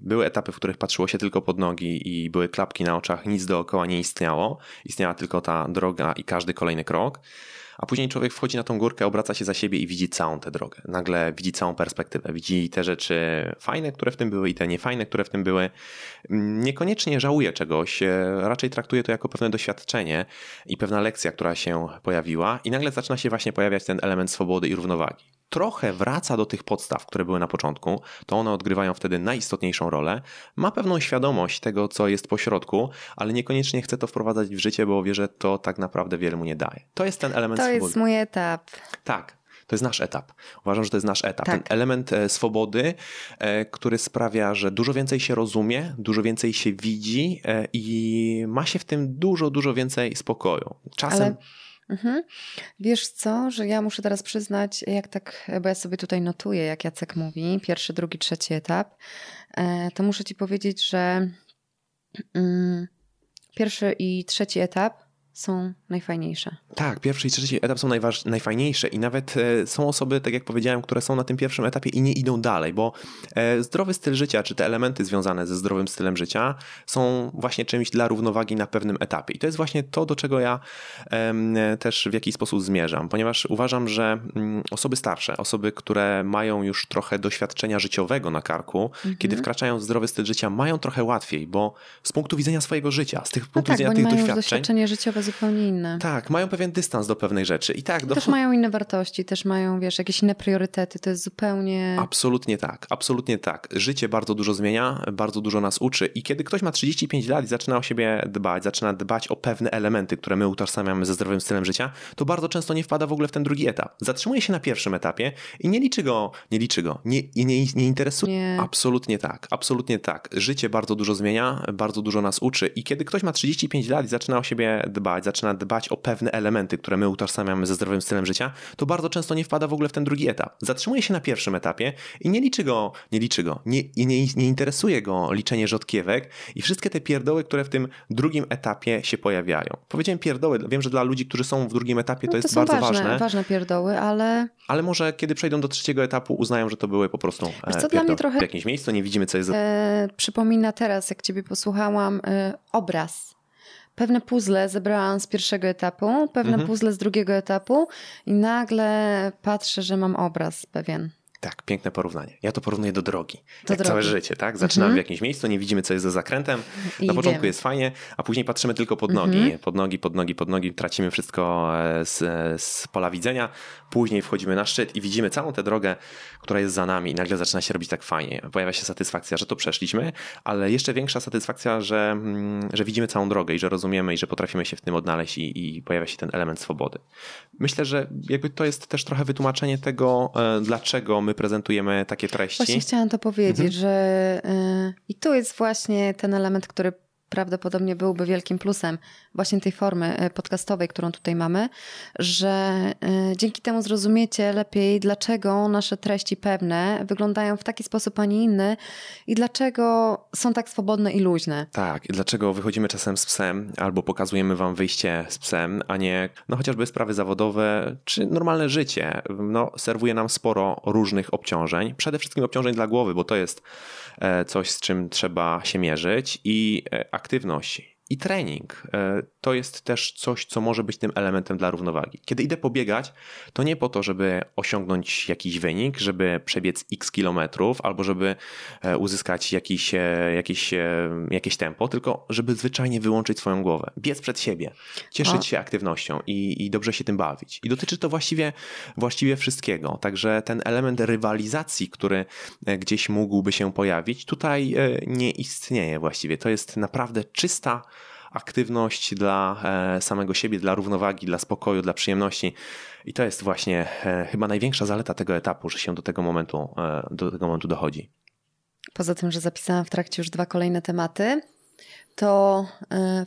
Były etapy, w których patrzyło się tylko pod nogi i były klapki na oczach, nic dookoła nie istniało. Istniała tylko ta droga i każdy kolejny krok a później człowiek wchodzi na tą górkę, obraca się za siebie i widzi całą tę drogę. Nagle widzi całą perspektywę, widzi te rzeczy fajne, które w tym były i te niefajne, które w tym były. Niekoniecznie żałuje czegoś, e, raczej traktuje to jako pewne doświadczenie i pewna lekcja, która się pojawiła i nagle zaczyna się właśnie pojawiać ten element swobody i równowagi trochę wraca do tych podstaw, które były na początku, to one odgrywają wtedy najistotniejszą rolę. Ma pewną świadomość tego, co jest po środku, ale niekoniecznie chce to wprowadzać w życie, bo wie, że to tak naprawdę wiele mu nie daje. To jest ten element To swobody. jest mój etap. Tak. To jest nasz etap. Uważam, że to jest nasz etap. Tak. Ten element e, swobody, e, który sprawia, że dużo więcej się rozumie, dużo więcej się widzi e, i ma się w tym dużo, dużo więcej spokoju. Czasem. Ale Mhm. Wiesz co, że ja muszę teraz przyznać, jak tak, bo ja sobie tutaj notuję, jak Jacek mówi, pierwszy, drugi, trzeci etap, to muszę ci powiedzieć, że mm, pierwszy i trzeci etap są najfajniejsze. Tak, pierwszy i trzeci etap są najważ, najfajniejsze i nawet e, są osoby, tak jak powiedziałem, które są na tym pierwszym etapie i nie idą dalej, bo e, zdrowy styl życia, czy te elementy związane ze zdrowym stylem życia są właśnie czymś dla równowagi na pewnym etapie. I to jest właśnie to, do czego ja też w jakiś sposób zmierzam, ponieważ uważam, że mm, osoby starsze, osoby, które mają już trochę doświadczenia życiowego na karku, mhm. kiedy wkraczają w zdrowy styl życia, mają trochę łatwiej, bo z punktu widzenia swojego życia, z tych punktu no tak, widzenia tych doświadczeń. doświadczenie życiowe zupełnie inne. Tak, mają pewien dystans do pewnej rzeczy. I tak, Też mają inne wartości, też mają, wiesz, jakieś inne priorytety. To jest zupełnie. Absolutnie tak, absolutnie tak. Życie bardzo dużo zmienia, bardzo dużo nas uczy. I kiedy ktoś ma 35 lat i zaczyna o siebie dbać, zaczyna dbać o pewne elementy, które my utożsamiamy ze zdrowym stylem życia, to bardzo często nie wpada w ogóle w ten drugi etap. Zatrzymuje się na pierwszym etapie i nie liczy go, nie liczy go, nie, nie, nie interesuje. Nie. Absolutnie tak, absolutnie tak. Życie bardzo dużo zmienia, bardzo dużo nas uczy. I kiedy ktoś ma 35 lat i zaczyna o siebie dbać, zaczyna dbać o pewne elementy, które my utożsamiamy ze zdrowym stylem życia, to bardzo często nie wpada w ogóle w ten drugi etap. Zatrzymuje się na pierwszym etapie i nie liczy go, nie liczy go, nie, nie, nie interesuje go liczenie rzodkiewek i wszystkie te pierdoły, które w tym drugim etapie się pojawiają. Powiedziałem pierdoły, wiem, że dla ludzi, którzy są w drugim etapie to, no to jest bardzo ważne, ważne. ważne pierdoły, ale... Ale może kiedy przejdą do trzeciego etapu uznają, że to były po prostu Wiesz co, dla mnie trochę... w jakimś miejscu, nie widzimy co jest... E, przypomina teraz, jak ciebie posłuchałam, e, obraz pewne puzzle zebrałam z pierwszego etapu, pewne mhm. puzzle z drugiego etapu i nagle patrzę, że mam obraz pewien. Tak, piękne porównanie. Ja to porównuję do drogi. Do drogi. całe życie, tak? Zaczynamy mhm. w jakimś miejscu, nie widzimy, co jest za zakrętem. I Na początku jest fajnie, a później patrzymy tylko pod nogi. Mhm. Pod nogi, pod nogi, pod nogi. Tracimy wszystko e, z, z pola widzenia. Później wchodzimy na szczyt i widzimy całą tę drogę, która jest za nami i nagle zaczyna się robić tak fajnie. Pojawia się satysfakcja, że to przeszliśmy, ale jeszcze większa satysfakcja, że, mm, że widzimy całą drogę i że rozumiemy i że potrafimy się w tym odnaleźć i, i pojawia się ten element swobody. Myślę, że jakby to jest też trochę wytłumaczenie tego, e, dlaczego my prezentujemy takie treści. Właśnie chciałam to powiedzieć, mhm. że yy, i tu jest właśnie ten element, który prawdopodobnie byłby wielkim plusem właśnie tej formy e, podcastowej, którą tutaj mamy, że e, dzięki temu zrozumiecie lepiej, dlaczego nasze treści pewne wyglądają w taki sposób, a nie inny i dlaczego są tak swobodne i luźne. Tak, i dlaczego wychodzimy czasem z psem albo pokazujemy wam wyjście z psem, a nie no chociażby sprawy zawodowe czy normalne życie. No, serwuje nam sporo różnych obciążeń, przede wszystkim obciążeń dla głowy, bo to jest coś, z czym trzeba się mierzyć i aktywność i trening e, to jest też coś, co może być tym elementem dla równowagi. Kiedy idę pobiegać, to nie po to, żeby osiągnąć jakiś wynik, żeby przebiec x kilometrów albo żeby e, uzyskać jakiś, e, jakiś, jakieś tempo, tylko żeby zwyczajnie wyłączyć swoją głowę, biec przed siebie, cieszyć A. się aktywnością i, i dobrze się tym bawić. I dotyczy to właściwie, właściwie wszystkiego. Także ten element rywalizacji, który gdzieś mógłby się pojawić, tutaj nie istnieje właściwie. To jest naprawdę czysta aktywność dla e, samego siebie, dla równowagi, dla spokoju, dla przyjemności. I to jest właśnie e, chyba największa zaleta tego etapu, że się do tego momentu, e, do tego momentu dochodzi. Poza tym, że zapisałam w trakcie już dwa kolejne tematy, to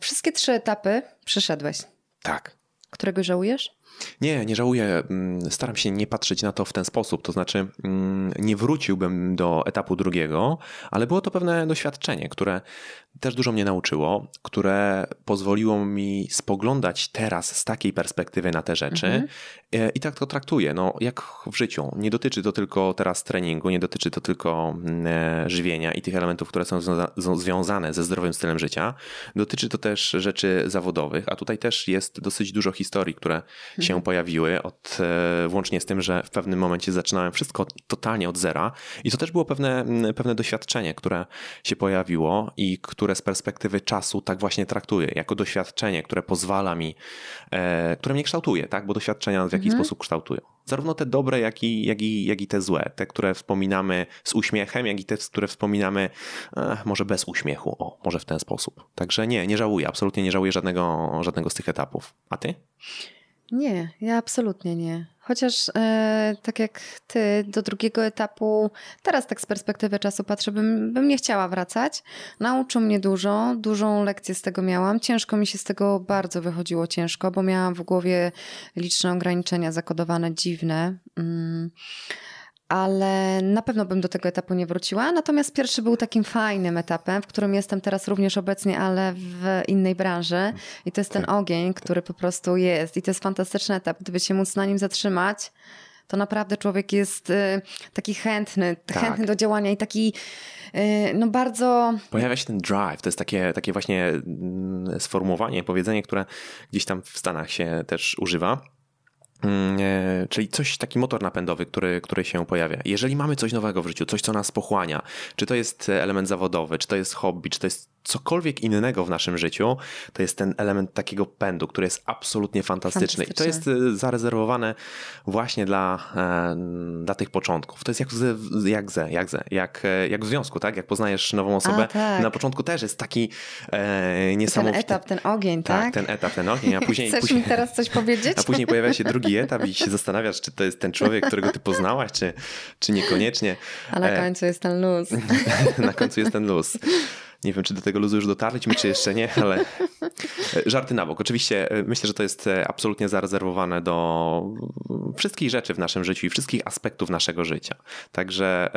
wszystkie trzy etapy przeszedłeś. Tak. Którego żałujesz? Nie, nie żałuję. Mm, staram się nie patrzeć na to w ten sposób. To znaczy, mm, nie wróciłbym do etapu drugiego, ale było to pewne doświadczenie, które też dużo mnie nauczyło, które pozwoliło mi spoglądać teraz z takiej perspektywy na te rzeczy mhm. E, i tak to traktuję. No, jak w życiu. Nie dotyczy to tylko teraz treningu, nie dotyczy to tylko mm, e, żywienia i tych elementów, które są związane ze zdrowym stylem życia. Dotyczy to też rzeczy zawodowych, a tutaj też jest dosyć dużo historii, które się pojawiły, od, e, włącznie z tym, że w pewnym momencie zaczynałem wszystko totalnie od zera i to też było pewne, pewne doświadczenie, które się pojawiło i które z perspektywy czasu tak właśnie traktuję, jako doświadczenie, które pozwala mi, e, które mnie kształtuje, tak? bo doświadczenia w jakiś mhm. sposób kształtują. Zarówno te dobre, jak i, jak, i, jak i te złe. Te, które wspominamy z uśmiechem, jak i te, które wspominamy e, może bez uśmiechu. O, może w ten sposób. Także nie, nie żałuję, absolutnie nie żałuję żadnego, żadnego z tych etapów. A ty? Nie, ja absolutnie nie. Chociaż e, tak jak ty do drugiego etapu, teraz tak z perspektywy czasu patrzę, bym, bym nie chciała wracać. Nauczył mnie dużo, dużą lekcję z tego miałam. Ciężko mi się z tego bardzo wychodziło ciężko, bo miałam w głowie liczne ograniczenia zakodowane, dziwne. Mm ale na pewno bym do tego etapu nie wróciła. Natomiast pierwszy był takim fajnym etapem, w którym jestem teraz również obecnie, ale w innej branży. I to jest ten ogień, który po prostu jest. I to jest fantastyczny etap. Gdyby się móc na nim zatrzymać, to naprawdę człowiek jest y, taki chętny, tak. chętny do działania i taki y, no bardzo... Pojawia się ten drive, to jest takie, takie właśnie mm, sformułowanie, powiedzenie, które gdzieś tam w Stanach się też używa czyli coś, taki motor napędowy, który, który się pojawia. Jeżeli mamy coś nowego w życiu, coś, co nas pochłania, czy to jest element zawodowy, czy to jest hobby, czy to jest cokolwiek innego w naszym życiu, to jest ten element takiego pędu, który jest absolutnie fantastyczny. I to jest e, zarezerwowane właśnie dla, e, dla tych początków. To jest jak, ze, jak, ze, jak, ze, jak, e, jak w związku, tak? Jak poznajesz nową osobę, a, tak. na początku też jest taki e, niesamowity... Ten etap, ten ogień, tak? Tak, ten etap, ten ogień, a później... Chcesz później, mi teraz coś powiedzieć? A później pojawia się drugi etap i się zastanawiasz, czy to jest ten człowiek, którego ty poznałaś, czy, czy niekoniecznie. A na końcu jest ten luz. na końcu jest ten luz. Nie wiem, czy do tego luzu już dotarliśmy, czy jeszcze nie, ale e, żarty na bok. Oczywiście e, myślę, że to jest e, absolutnie zarezerwowane do wszystkich rzeczy w naszym życiu i wszystkich aspektów naszego życia. Także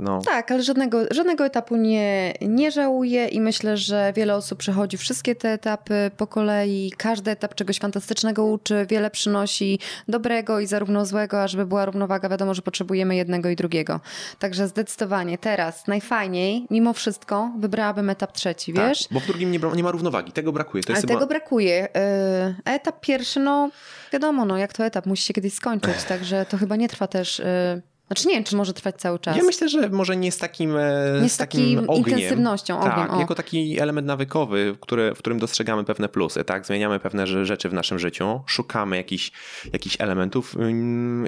no... Tak, ale żadnego, żadnego etapu nie, nie żałuję i myślę, że wiele osób przechodzi wszystkie te etapy po kolei. Każdy etap czegoś fantastycznego uczy, wiele przynosi dobrego i zarówno złego, a żeby była równowaga, wiadomo, że potrzebujemy jednego i drugiego. Także zdecydowanie teraz najfajniej, mimo wszystko, wybrałabym wolałabym etap trzeci, Tak, wiesz? bo w drugim nie, nie ma równowagi, tego brakuje. To Ale jest tego chyba... brakuje. E, A etap pierwszy, no wiadomo, no jak to etap, musi się kiedyś skończyć, także to chyba nie trwa też... Znaczy nie wiem, czy może trwać cały czas. Ja myślę, że może nie z takim, e, Nie z takim takim ogniem. intensywnością, Tak, o. jako taki element nawykowy, który, w którym dostrzegamy pewne plusy, tak? Zmieniamy pewne rze- rzeczy w naszym życiu, szukamy jakichś, jakichś elementów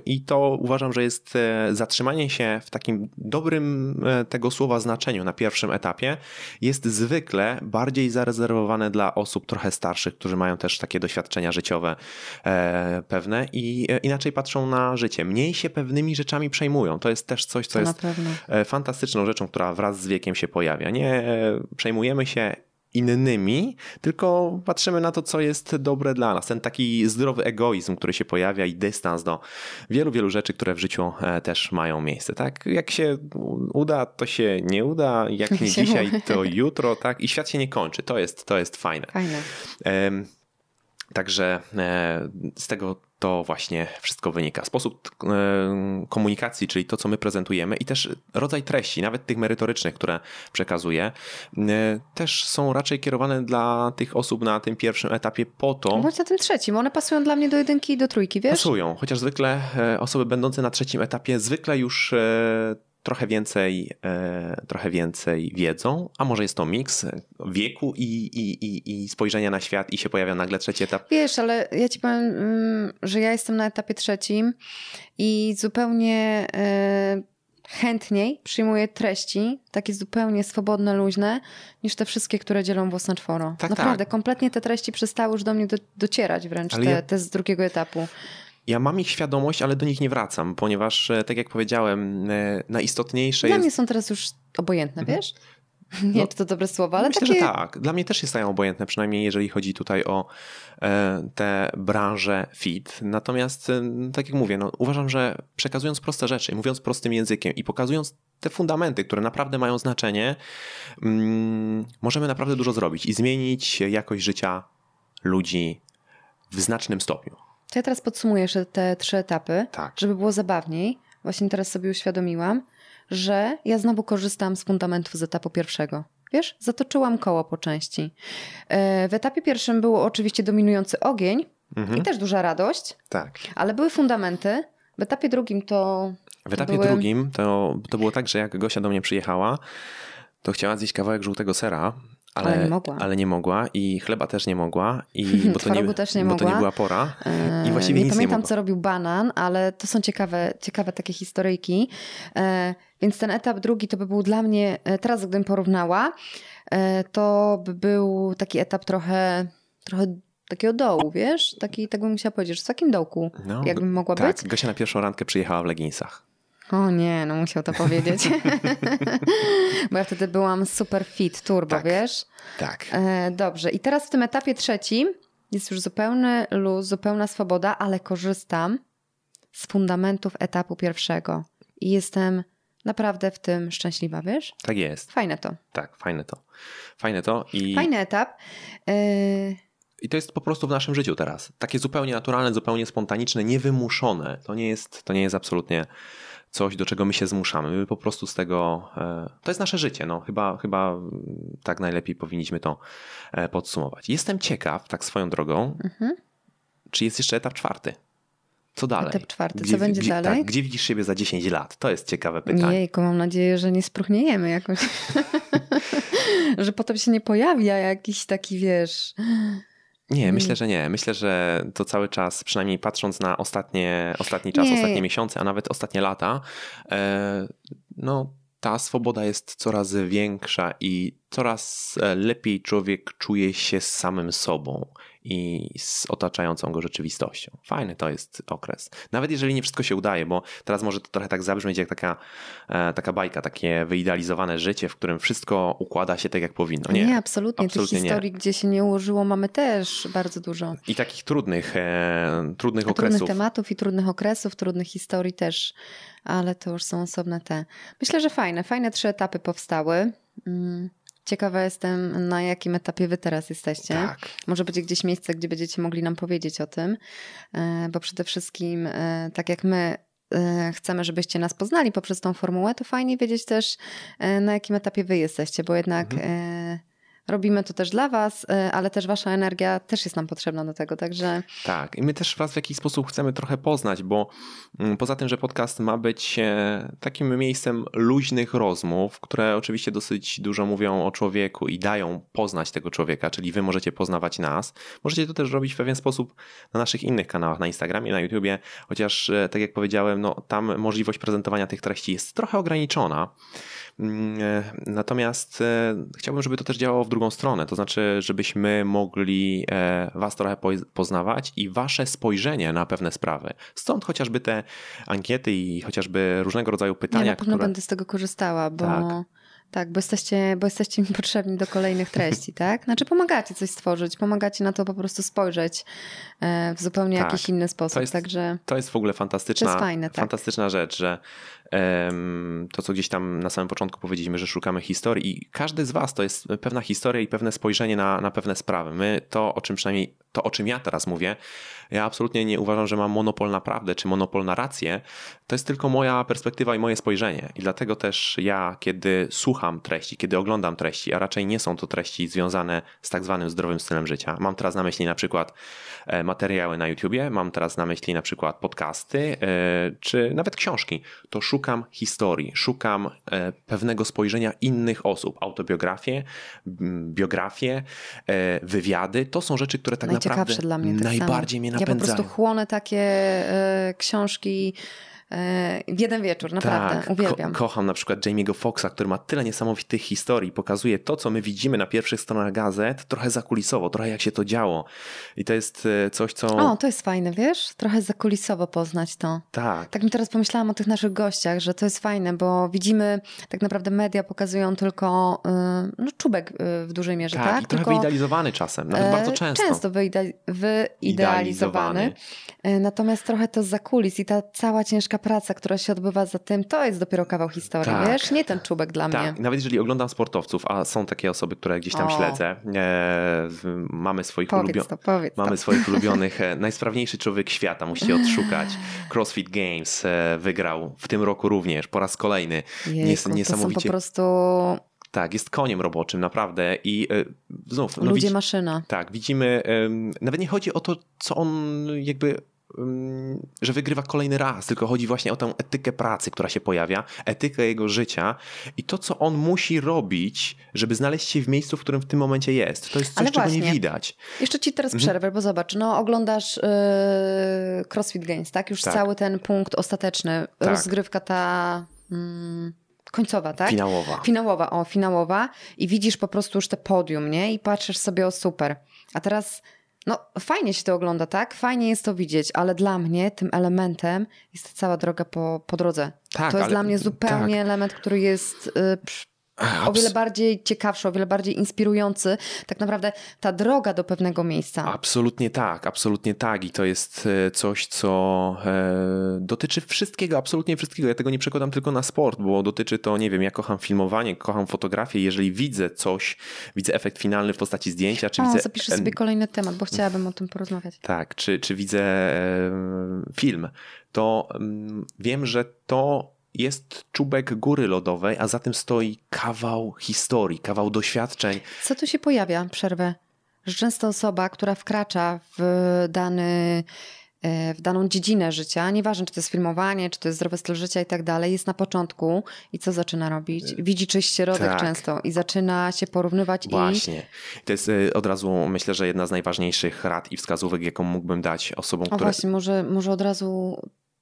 i to uważam, że jest e, zatrzymanie się w takim dobrym e, tego słowa znaczeniu na pierwszym etapie jest zwykle bardziej zarezerwowane dla osób trochę starszych, którzy mają też takie doświadczenia życiowe pewne i inaczej patrzą na życie. Mniej się pewnymi rzeczami przejmują. To jest też coś, co To jest e, fantastyczną rzeczą, która wraz z wiekiem się pojawia. Nie e, przejmujemy się innymi, tylko patrzymy na to, co jest dobre dla nas. Ten taki zdrowy egoizm, który się pojawia i dystans do wielu, wielu rzeczy, które w życiu e, też mają miejsce. Tak? Jak się uda, to się nie uda, jak nie dzisiaj, to jutro, tak? I świat się nie kończy. To jest, to jest fajne. Fajne. Także z tego to właśnie wszystko wynika. Sposób e, komunikacji, czyli to, co my prezentujemy, i też rodzaj treści, nawet tych merytorycznych, które przekazuję, e, też są raczej kierowane dla tych osób na tym pierwszym etapie po to, Bądź na tym trzecim, one pasują dla mnie do jedynki i do trójki, wiesz? pasują, chociaż zwykle e, osoby będące na trzecim etapie zwykle już trochę więcej, e, trochę więcej wiedzą, a może jest to miks wieku i, i, i, i spojrzenia na świat i się pojawia nagle trzeci etap. Wiesz, ale ja ci powiem, mm, że ja jestem na etapie trzecim i zupełnie e, chętniej przyjmuję treści, takie zupełnie swobodne, luźne, niż te wszystkie, które dzielą włos na czworo. Tak, Naprawdę, tak. kompletnie te treści przestały już do mnie do, docierać wręcz, Ale te, ja- te z drugiego etapu. Ja mam ich świadomość, ale do nich nie wracam, ponieważ, e, tak jak powiedziałem, e, najistotniejsze Dla jest. mnie są teraz już obojętne, wiesz? Nie No, czy to dobre słowo, ale Myślę, takie... że tak. Dla mnie też się stają obojętne, przynajmniej jeżeli chodzi tutaj o e, tę branżę fit. Natomiast, e, tak jak mówię, no, uważam, że przekazując proste rzeczy, mówiąc prostym językiem i pokazując te fundamenty, które naprawdę mają znaczenie, mm, możemy naprawdę dużo zrobić i zmienić jakość życia ludzi w znacznym stopniu. To ja teraz podsumuję jeszcze te trzy etapy, Tak. żeby było zabawniej. Właśnie teraz sobie uświadomiłam, że ja znowu korzystam z fundamentów z etapu pierwszego. Wiesz, zatoczyłam koło po części. E, W etapie pierwszym był oczywiście dominujący ogień Mhm. i też duża radość, Tak. ale były fundamenty. W etapie drugim to. W etapie były... drugim to, to było tak, że jak Gosia do mnie przyjechała, to chciała zjeść kawałek żółtego sera. Ale, Ale nie mogła. ale nie mogła i chleba też nie mogła i bo to nie, też nie bo to nie mogła. była pora i właściwie nie nic pamiętam, nie mogła. co robił banan, ale to są ciekawe, ciekawe takie historyjki. E, więc ten etap drugi to by był dla mnie, e, teraz gdybym porównała, e, to by był taki etap trochę, trochę takiego dołu, wiesz? Taki, tak bym musiała powiedzieć, że w takim dołku, No, jakbym mogła tak, być. Gosia na pierwszą randkę przyjechała w leginsach. O nie, no musiał to powiedzieć. Bo ja wtedy byłam super fit, turbo, Tak. wiesz? Tak. E, dobrze, i teraz w tym etapie trzecim jest już zupełny luz, zupełna swoboda, ale korzystam z fundamentów etapu pierwszego. I jestem naprawdę w tym szczęśliwa, wiesz? Tak jest. Fajne to. Tak, fajne to. Fajne to i, Fajny etap. E, i to jest po prostu w naszym życiu teraz. Takie zupełnie naturalne, zupełnie spontaniczne, niewymuszone. To nie jest, to nie jest absolutnie coś, do czego my się zmuszamy. My po prostu z tego. e, To jest nasze życie. No, chyba, chyba mm, tak najlepiej powinniśmy to e, podsumować. Jestem ciekaw, tak swoją drogą, Mhm. czy jest jeszcze etap czwarty. Co dalej? Etap czwarty. Co będzie gdzie, dalej? Tak, gdzie widzisz siebie za 10 lat? To jest ciekawe pytanie. Jejku, mam nadzieję, że nie spróchniejemy jakoś. że potem się nie pojawia jakiś taki, wiesz... Nie, myślę, że nie. Myślę, że to cały czas, przynajmniej patrząc na ostatnie, ostatni czas, Nie. ostatnie miesiące, a nawet ostatnie lata, e, no ta swoboda jest coraz większa i coraz e, lepiej człowiek czuje się samym sobą i z otaczającą go rzeczywistością. Fajny to jest okres. Nawet jeżeli nie wszystko się udaje, bo teraz może to trochę tak zabrzmieć jak taka, e, taka bajka, takie wyidealizowane życie, w którym wszystko układa się tak, jak powinno. Nie, Nie, absolutnie. absolutnie Tych nie. historii, gdzie się nie ułożyło, mamy też bardzo dużo. I takich trudnych, e, trudnych okresów. trudnych tematów i trudnych okresów, trudnych historii też, ale to już są osobne te. Myślę, że fajne, fajne trzy etapy powstały. Mm, Ciekawa jestem, na jakim etapie wy teraz jesteście. Tak. Może będzie gdzieś miejsce, gdzie będziecie mogli nam powiedzieć o tym, e, bo przede wszystkim, e, tak jak my e, chcemy, żebyście nas poznali poprzez tą formułę, to fajnie wiedzieć też, na jakim etapie wy jesteście, bo jednak mhm. Robimy to też dla Was, y, ale też Wasza energia też jest nam potrzebna do tego, także. Tak, i my też Was w jakiś sposób chcemy trochę poznać, bo mm, poza tym, że podcast ma być e, takim miejscem luźnych rozmów, które oczywiście dosyć dużo mówią o człowieku i dają poznać tego człowieka, czyli Wy możecie poznawać nas. Możecie to też robić w pewien sposób na naszych innych kanałach, na Instagramie, na YouTubie, chociaż e, tak jak powiedziałem, no, tam możliwość prezentowania tych treści jest trochę ograniczona. Mm, e, natomiast e, chciałbym, żeby to też działało w drugą stronę, to znaczy, żebyśmy mogli e, Was trochę poznawać i Wasze spojrzenie na pewne sprawy. Stąd chociażby te ankiety i chociażby różnego rodzaju pytania. Ja na pewno które... będę z tego korzystała, bo. Tak. Tak, bo jesteście, bo jesteście mi potrzebni do kolejnych treści, tak? Znaczy pomagacie coś stworzyć, pomagacie na to po prostu spojrzeć w zupełnie tak. jakiś inny sposób. To jest, także to jest w ogóle fantastyczna, to jest fajne, tak. fantastyczna rzecz, że to, co gdzieś tam na samym początku powiedzieliśmy, że szukamy historii i każdy z was to jest pewna historia i pewne spojrzenie na, na pewne sprawy. My to, o czym przynajmniej to, o czym ja teraz mówię, ja absolutnie nie uważam, że mam monopol na prawdę czy monopol na rację. To jest tylko moja perspektywa i moje spojrzenie. I dlatego też ja, kiedy słucham treści, kiedy oglądam treści, a raczej nie są to treści związane z tak zwanym zdrowym stylem życia. Mam teraz na myśli na przykład e, materiały na YouTubie, mam teraz na myśli na przykład podcasty, e, czy nawet książki. To szukam historii, szukam e, pewnego spojrzenia innych osób. Autobiografie, biografie, wywiady. To są rzeczy, które tak naprawdę dla mnie najbardziej mnie napędzają. Ja po prostu chłonę takie e, książki E, w jeden wieczór, naprawdę, tak, uwielbiam. Ko kocham na przykład Jamie'ego Foxa, który ma tyle niesamowitych historii, pokazuje to, co my widzimy na pierwszych stronach gazet, trochę zakulisowo, trochę jak się to działo. I to jest e, coś, co... O, to jest fajne, wiesz? Trochę zakulisowo poznać to. Tak. Tak mi teraz pomyślałam o tych naszych gościach, że to jest fajne, bo widzimy, tak naprawdę media pokazują tylko yy, no, czubek w dużej mierze, tak? tak? I trochę tylko, wyidealizowany czasem, nawet bardzo często. Często wyidealizowany. Natomiast trochę to zakulis i ta cała ciężka praca, która się odbywa za tym, to jest dopiero kawał historii, tak. wiesz? Nie ten czubek dla tak. mnie. Nawet jeżeli oglądam sportowców, a są takie osoby, które gdzieś tam o. śledzę, e, mamy swoich, ulubio... to, mamy swoich ulubionych, e, najsprawniejszy człowiek świata, musicie odszukać. CrossFit Games e, wygrał w tym roku również, po raz kolejny. Jejku, Niesamowicie. To są po prostu tak, jest koniem roboczym, naprawdę. I znów. No, Ludzie, widzi... maszyna. Tak, widzimy. Nawet nie chodzi o to, co on jakby że wygrywa kolejny raz, tylko chodzi właśnie o tę etykę pracy, która się pojawia, etykę jego życia i to, co on musi robić, żeby znaleźć się w miejscu, w którym w tym momencie jest. To jest coś, czego nie widać. Jeszcze ci teraz mhm. przerwę, bo zobacz, no oglądasz yy, CrossFit Games, tak? Już tak. cały ten punkt ostateczny, tak. rozgrywka ta... Mm, końcowa, tak? Finałowa. Finałowa, o, finałowa. I widzisz po prostu już te podium, nie? I patrzysz sobie, o super. A teraz no, fajnie się to ogląda, tak? Fajnie jest to widzieć, ale dla mnie tym elementem jest cała droga po, po drodze. Tak, to jest ale, dla mnie zupełnie tak. element, który jest. Yy, o wiele bardziej ciekawszy, o wiele bardziej inspirujący. Tak naprawdę ta droga do pewnego miejsca. Absolutnie tak, absolutnie tak. I to jest e, coś, co e, dotyczy wszystkiego, absolutnie wszystkiego. Ja tego nie przekładam tylko na sport, bo dotyczy to, nie wiem, ja kocham filmowanie, kocham fotografię. Jeżeli widzę coś, widzę efekt finalny w postaci zdjęcia, czy o, widzę. Zapiszę sobie kolejny temat, bo chciałabym o tym porozmawiać. Tak, czy, czy widzę film, to wiem, że to jest czubek góry lodowej, a za tym stoi kawał historii, kawał doświadczeń. Co tu się pojawia? Przerwę. Że często osoba, która wkracza w dany e, w daną dziedzinę życia, nieważne czy to jest filmowanie, czy to jest zdrowy styl życia i tak dalej, jest na początku i co zaczyna robić? Widzi czyś środek tak. często i zaczyna się porównywać Właśnie. i... To jest e, od razu, myślę, że jedna z najważniejszych rad i wskazówek, jaką mógłbym dać osobom, o, które... właśnie, może, może od razu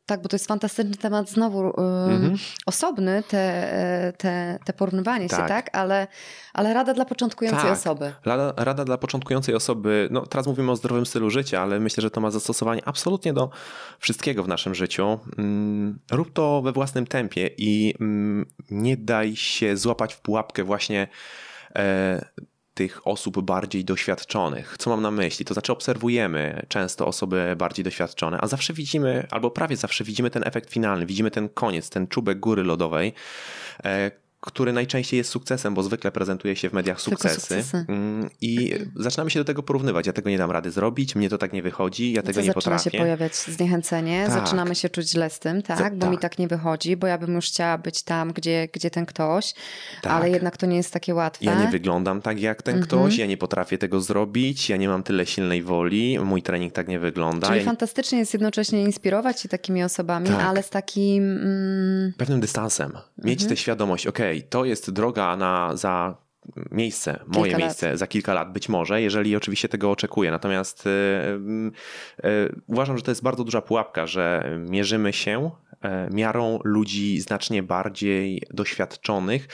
tak, bo to jest fantastyczny temat znowu mhm. osobny, te, te, te porównywanie tak. się, tak? Ale, ale rada dla początkującej tak. osoby. Rada, rada dla początkującej osoby, no teraz mówimy o zdrowym stylu życia, ale myślę, że to ma zastosowanie absolutnie do wszystkiego w naszym życiu. Mm, rób to we własnym tempie i mm, nie daj się złapać w pułapkę właśnie e, tych osób bardziej doświadczonych. Co mam na myśli? To znaczy obserwujemy często osoby bardziej doświadczone, a zawsze widzimy, albo prawie zawsze widzimy ten efekt finalny, widzimy ten koniec, ten czubek góry lodowej, e, który najczęściej jest sukcesem, bo zwykle prezentuje się w mediach sukcesy. sukcesy. Mm, I zaczynamy się do tego porównywać. Ja tego nie dam rady zrobić, mnie to tak nie wychodzi, ja tego nie potrafię. Zaczyna się pojawiać zniechęcenie, tak. zaczynamy się czuć źle z tym, tak, bo tak. mi tak nie wychodzi, bo ja bym już chciała być tam, gdzie, gdzie ten ktoś, tak. ale jednak to nie jest takie łatwe. Ja nie wyglądam tak jak ten mhm. ktoś, ja nie potrafię tego zrobić, ja nie mam tyle silnej woli, mój trening tak nie wygląda. Czyli ja... fantastycznie jest jednocześnie inspirować się takimi osobami, tak. ale z takim... Mm... Pewnym dystansem. Mieć mhm. tę świadomość, okej, okay, to jest droga na, za miejsce, moje kilka miejsce lat. za kilka lat być może, jeżeli oczywiście tego oczekuję. Natomiast y, y, uważam, że to jest bardzo duża pułapka, że mierzymy się y, miarą ludzi znacznie bardziej doświadczonych,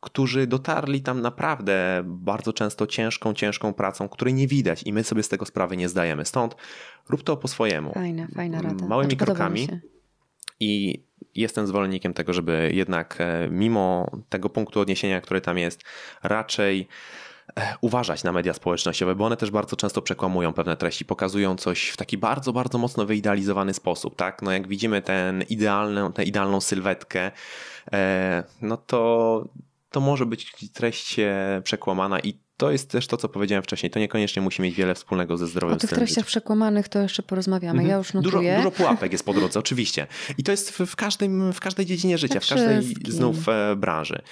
którzy dotarli tam naprawdę bardzo często ciężką, ciężką pracą, której nie widać i my sobie z tego sprawy nie zdajemy. Stąd rób to po swojemu. Fajna, fajna rada. Małymi krokami. I jestem zwolennikiem tego, żeby jednak e, mimo tego punktu odniesienia, który tam jest, raczej e, uważać na media społecznościowe, bo one też bardzo często przekłamują pewne treści, pokazują coś w taki bardzo, bardzo mocno wyidealizowany sposób, tak? No jak widzimy ten idealny, tę idealną sylwetkę, e, no to to może być treść przekłamana i to jest też to, co powiedziałem wcześniej. To niekoniecznie musi mieć wiele wspólnego ze zdrowiem O tych treściach przekłamanych to jeszcze porozmawiamy. Mhm. Ja już notuję. Dużo, dużo pułapek jest po drodze, oczywiście. I to jest w, każdym, w każdej dziedzinie życia, w każdej znów e, branży.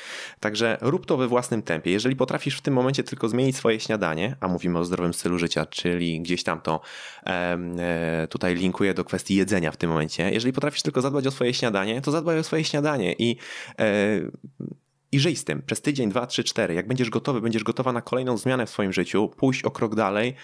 Także rób to we własnym tempie. Jeżeli potrafisz w tym momencie tylko zmienić swoje śniadanie, a mówimy o zdrowym stylu życia, czyli gdzieś tam to e, tutaj linkuję do kwestii jedzenia w tym momencie. Jeżeli potrafisz tylko zadbać o swoje śniadanie, to zadbaj o swoje śniadanie i e, i żyj z tym przez tydzień, dwa, trzy, cztery. Jak będziesz gotowy, będziesz gotowa na kolejną zmianę w swoim życiu, pójść o krok dalej,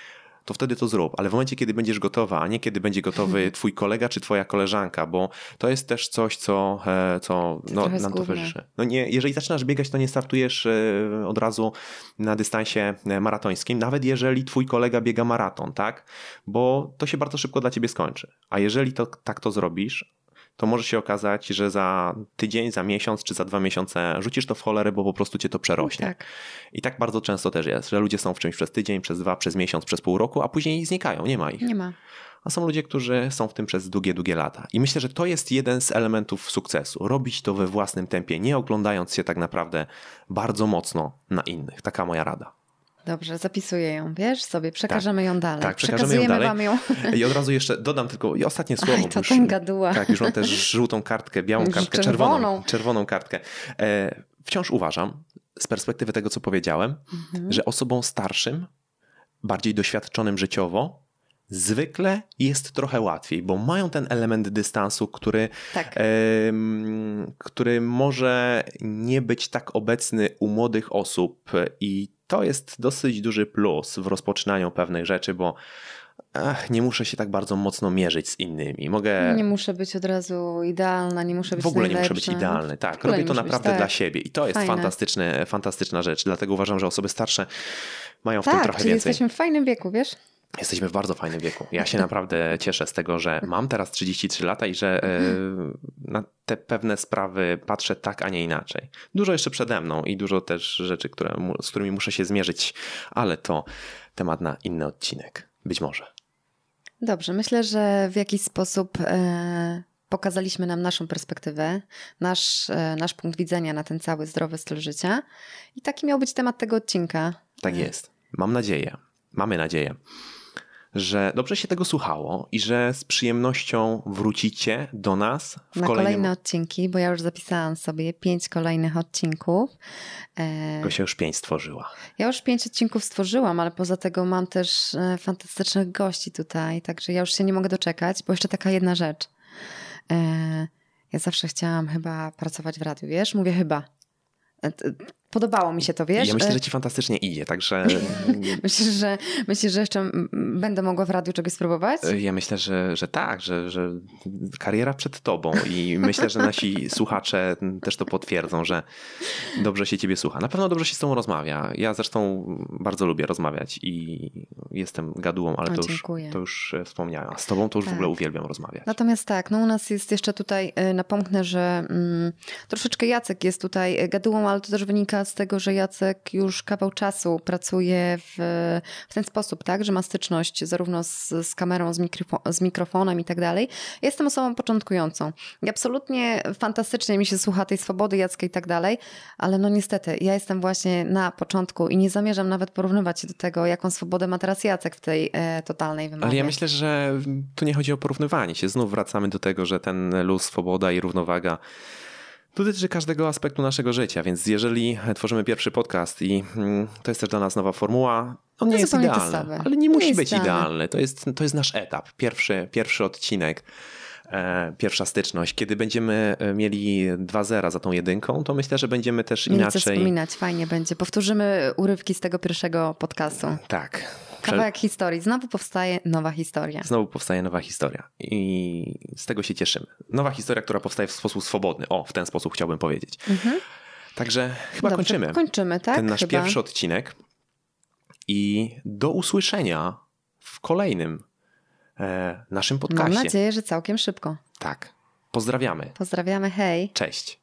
to wtedy to zrób. Ale w momencie, kiedy będziesz gotowa, a nie kiedy będzie gotowy twój kolega czy twoja koleżanka, bo to jest też coś, co, e, co no, nam towarzyszy. No nie, jeżeli zaczynasz biegać, to nie startujesz e, od razu na dystansie e, maratońskim, nawet jeżeli twój kolega biega maraton, tak? Bo to się bardzo szybko dla ciebie skończy. A jeżeli to, tak to zrobisz, to może się okazać, że za tydzień, za miesiąc czy za dwa miesiące rzucisz to w cholerę, bo po prostu cię to przerośnie. Tak. I tak bardzo często też jest, że ludzie są w czymś przez tydzień, przez dwa, przez miesiąc, przez pół roku, a później znikają, nie ma ich. Nie ma. A są ludzie, którzy są w tym przez długie, długie lata. I myślę, że to jest jeden z elementów sukcesu. Robić to we własnym tempie, nie oglądając się tak naprawdę bardzo mocno na innych. Taka moja rada. Dobrze, zapisuję ją, wiesz, sobie, przekażemy tak, ją dalej. Tak, przekażemy ją dalej. Wam ją. I od razu jeszcze dodam tylko i ostatnie słowo. Aj, to już, ten gaduła. Tak, już mam też żółtą kartkę, białą kartkę, czerwoną. czerwoną, czerwoną kartkę. E, wciąż uważam, z perspektywy tego, co powiedziałem, mhm. że osobom starszym, bardziej doświadczonym życiowo, zwykle jest trochę łatwiej, bo mają ten element dystansu, który, tak. który może nie być tak obecny u młodych osób i to jest dosyć duży plus w rozpoczynaniu pewnych rzeczy, bo ach, nie muszę się tak bardzo mocno mierzyć z innymi. Mogę... Nie muszę być od razu idealna, nie muszę być W ogóle najlepsza. nie muszę być idealny, tak. Robię to naprawdę być, tak. dla siebie i to jest fantastyczne, fantastyczna rzecz. Dlatego uważam, że osoby starsze mają w tak, tym trochę czyli więcej. jesteśmy w fajnym wieku, wiesz? Jesteśmy w bardzo fajnym wieku. Ja się naprawdę cieszę z tego, że mam teraz 33 lata i że e, na te pewne sprawy patrzę tak, a nie inaczej. Dużo jeszcze przede mną i dużo też rzeczy, które, z którymi muszę się zmierzyć, ale to temat na inny odcinek. Być może. Dobrze, myślę, że w jakiś sposób e, pokazaliśmy nam naszą perspektywę, nasz, e, nasz punkt widzenia na ten cały zdrowy styl życia. I taki miał być temat tego odcinka. Tak jest. Mam nadzieję. Mamy nadzieję że dobrze się tego słuchało i że z przyjemnością wrócicie do nas w na kolejnym... kolejne odcinki, bo ja już zapisałam sobie pięć kolejnych odcinków. E... się już pięć stworzyła. Ja już pięć odcinków stworzyłam, ale poza tego mam też e, fantastycznych gości tutaj, także ja już się nie mogę doczekać, bo jeszcze taka jedna rzecz. E... Ja zawsze chciałam chyba pracować w radiu, wiesz? Mówię chyba. E, Podobało mi się to, wiesz? Ja myślę, że ci fantastycznie idzie, także... myślisz, że, myślisz, że jeszcze będę mogła w radiu czegoś spróbować? Ja myślę, że, że tak, że, że kariera przed tobą i myślę, że nasi słuchacze też to potwierdzą, że dobrze się ciebie słucha. Na pewno dobrze się z tobą rozmawia. Ja zresztą bardzo lubię rozmawiać i jestem gadułą, ale o, to, już, to już wspomniałem. A z tobą to już tak. w ogóle uwielbiam rozmawiać. Natomiast tak, no u nas jest jeszcze tutaj, napomknę, że mm, troszeczkę Jacek jest tutaj gadułą, ale to też wynika wynika z tego, że Jacek już kawał czasu pracuje w, w ten sposób, tak, że ma styczność zarówno z, z kamerą, z, mikrofo z mikrofonem i tak dalej. Jestem osobą początkującą i absolutnie fantastycznie mi się słucha tej swobody Jacka i tak dalej, ale no niestety, ja jestem właśnie na początku i nie zamierzam nawet porównywać się do tego, jaką swobodę ma teraz Jacek w tej e, totalnej wymowie. Ale ja myślę, że tu nie chodzi o porównywanie się. Znów wracamy do tego, że ten luz, swoboda i równowaga dotyczy każdego aspektu naszego życia, więc jeżeli tworzymy pierwszy podcast i mm, to jest też dla nas nowa formuła, on nie jest idealny, ale nie musi nie być idealny. To jest, to jest nasz etap, pierwszy, pierwszy odcinek. E, pierwsza styczność, kiedy będziemy e, mieli dwa zera za tą jedynką, to myślę, że będziemy też inaczej. Co wspominać, fajnie będzie. Powtórzymy urywki z tego pierwszego podcastu. Tak. Kawałek historii. Znowu powstaje nowa historia. Znowu powstaje nowa historia i z tego się cieszymy. Nowa historia, która powstaje w sposób swobodny. O, w ten sposób chciałbym powiedzieć. Mhm. Także chyba Dobrze, kończymy. Kończymy, tak? Ten nasz chyba. pierwszy odcinek. I do usłyszenia w kolejnym e, naszym podcaście. Mam nadzieję, że całkiem szybko. Tak. Pozdrawiamy. Pozdrawiamy, hej. Cześć.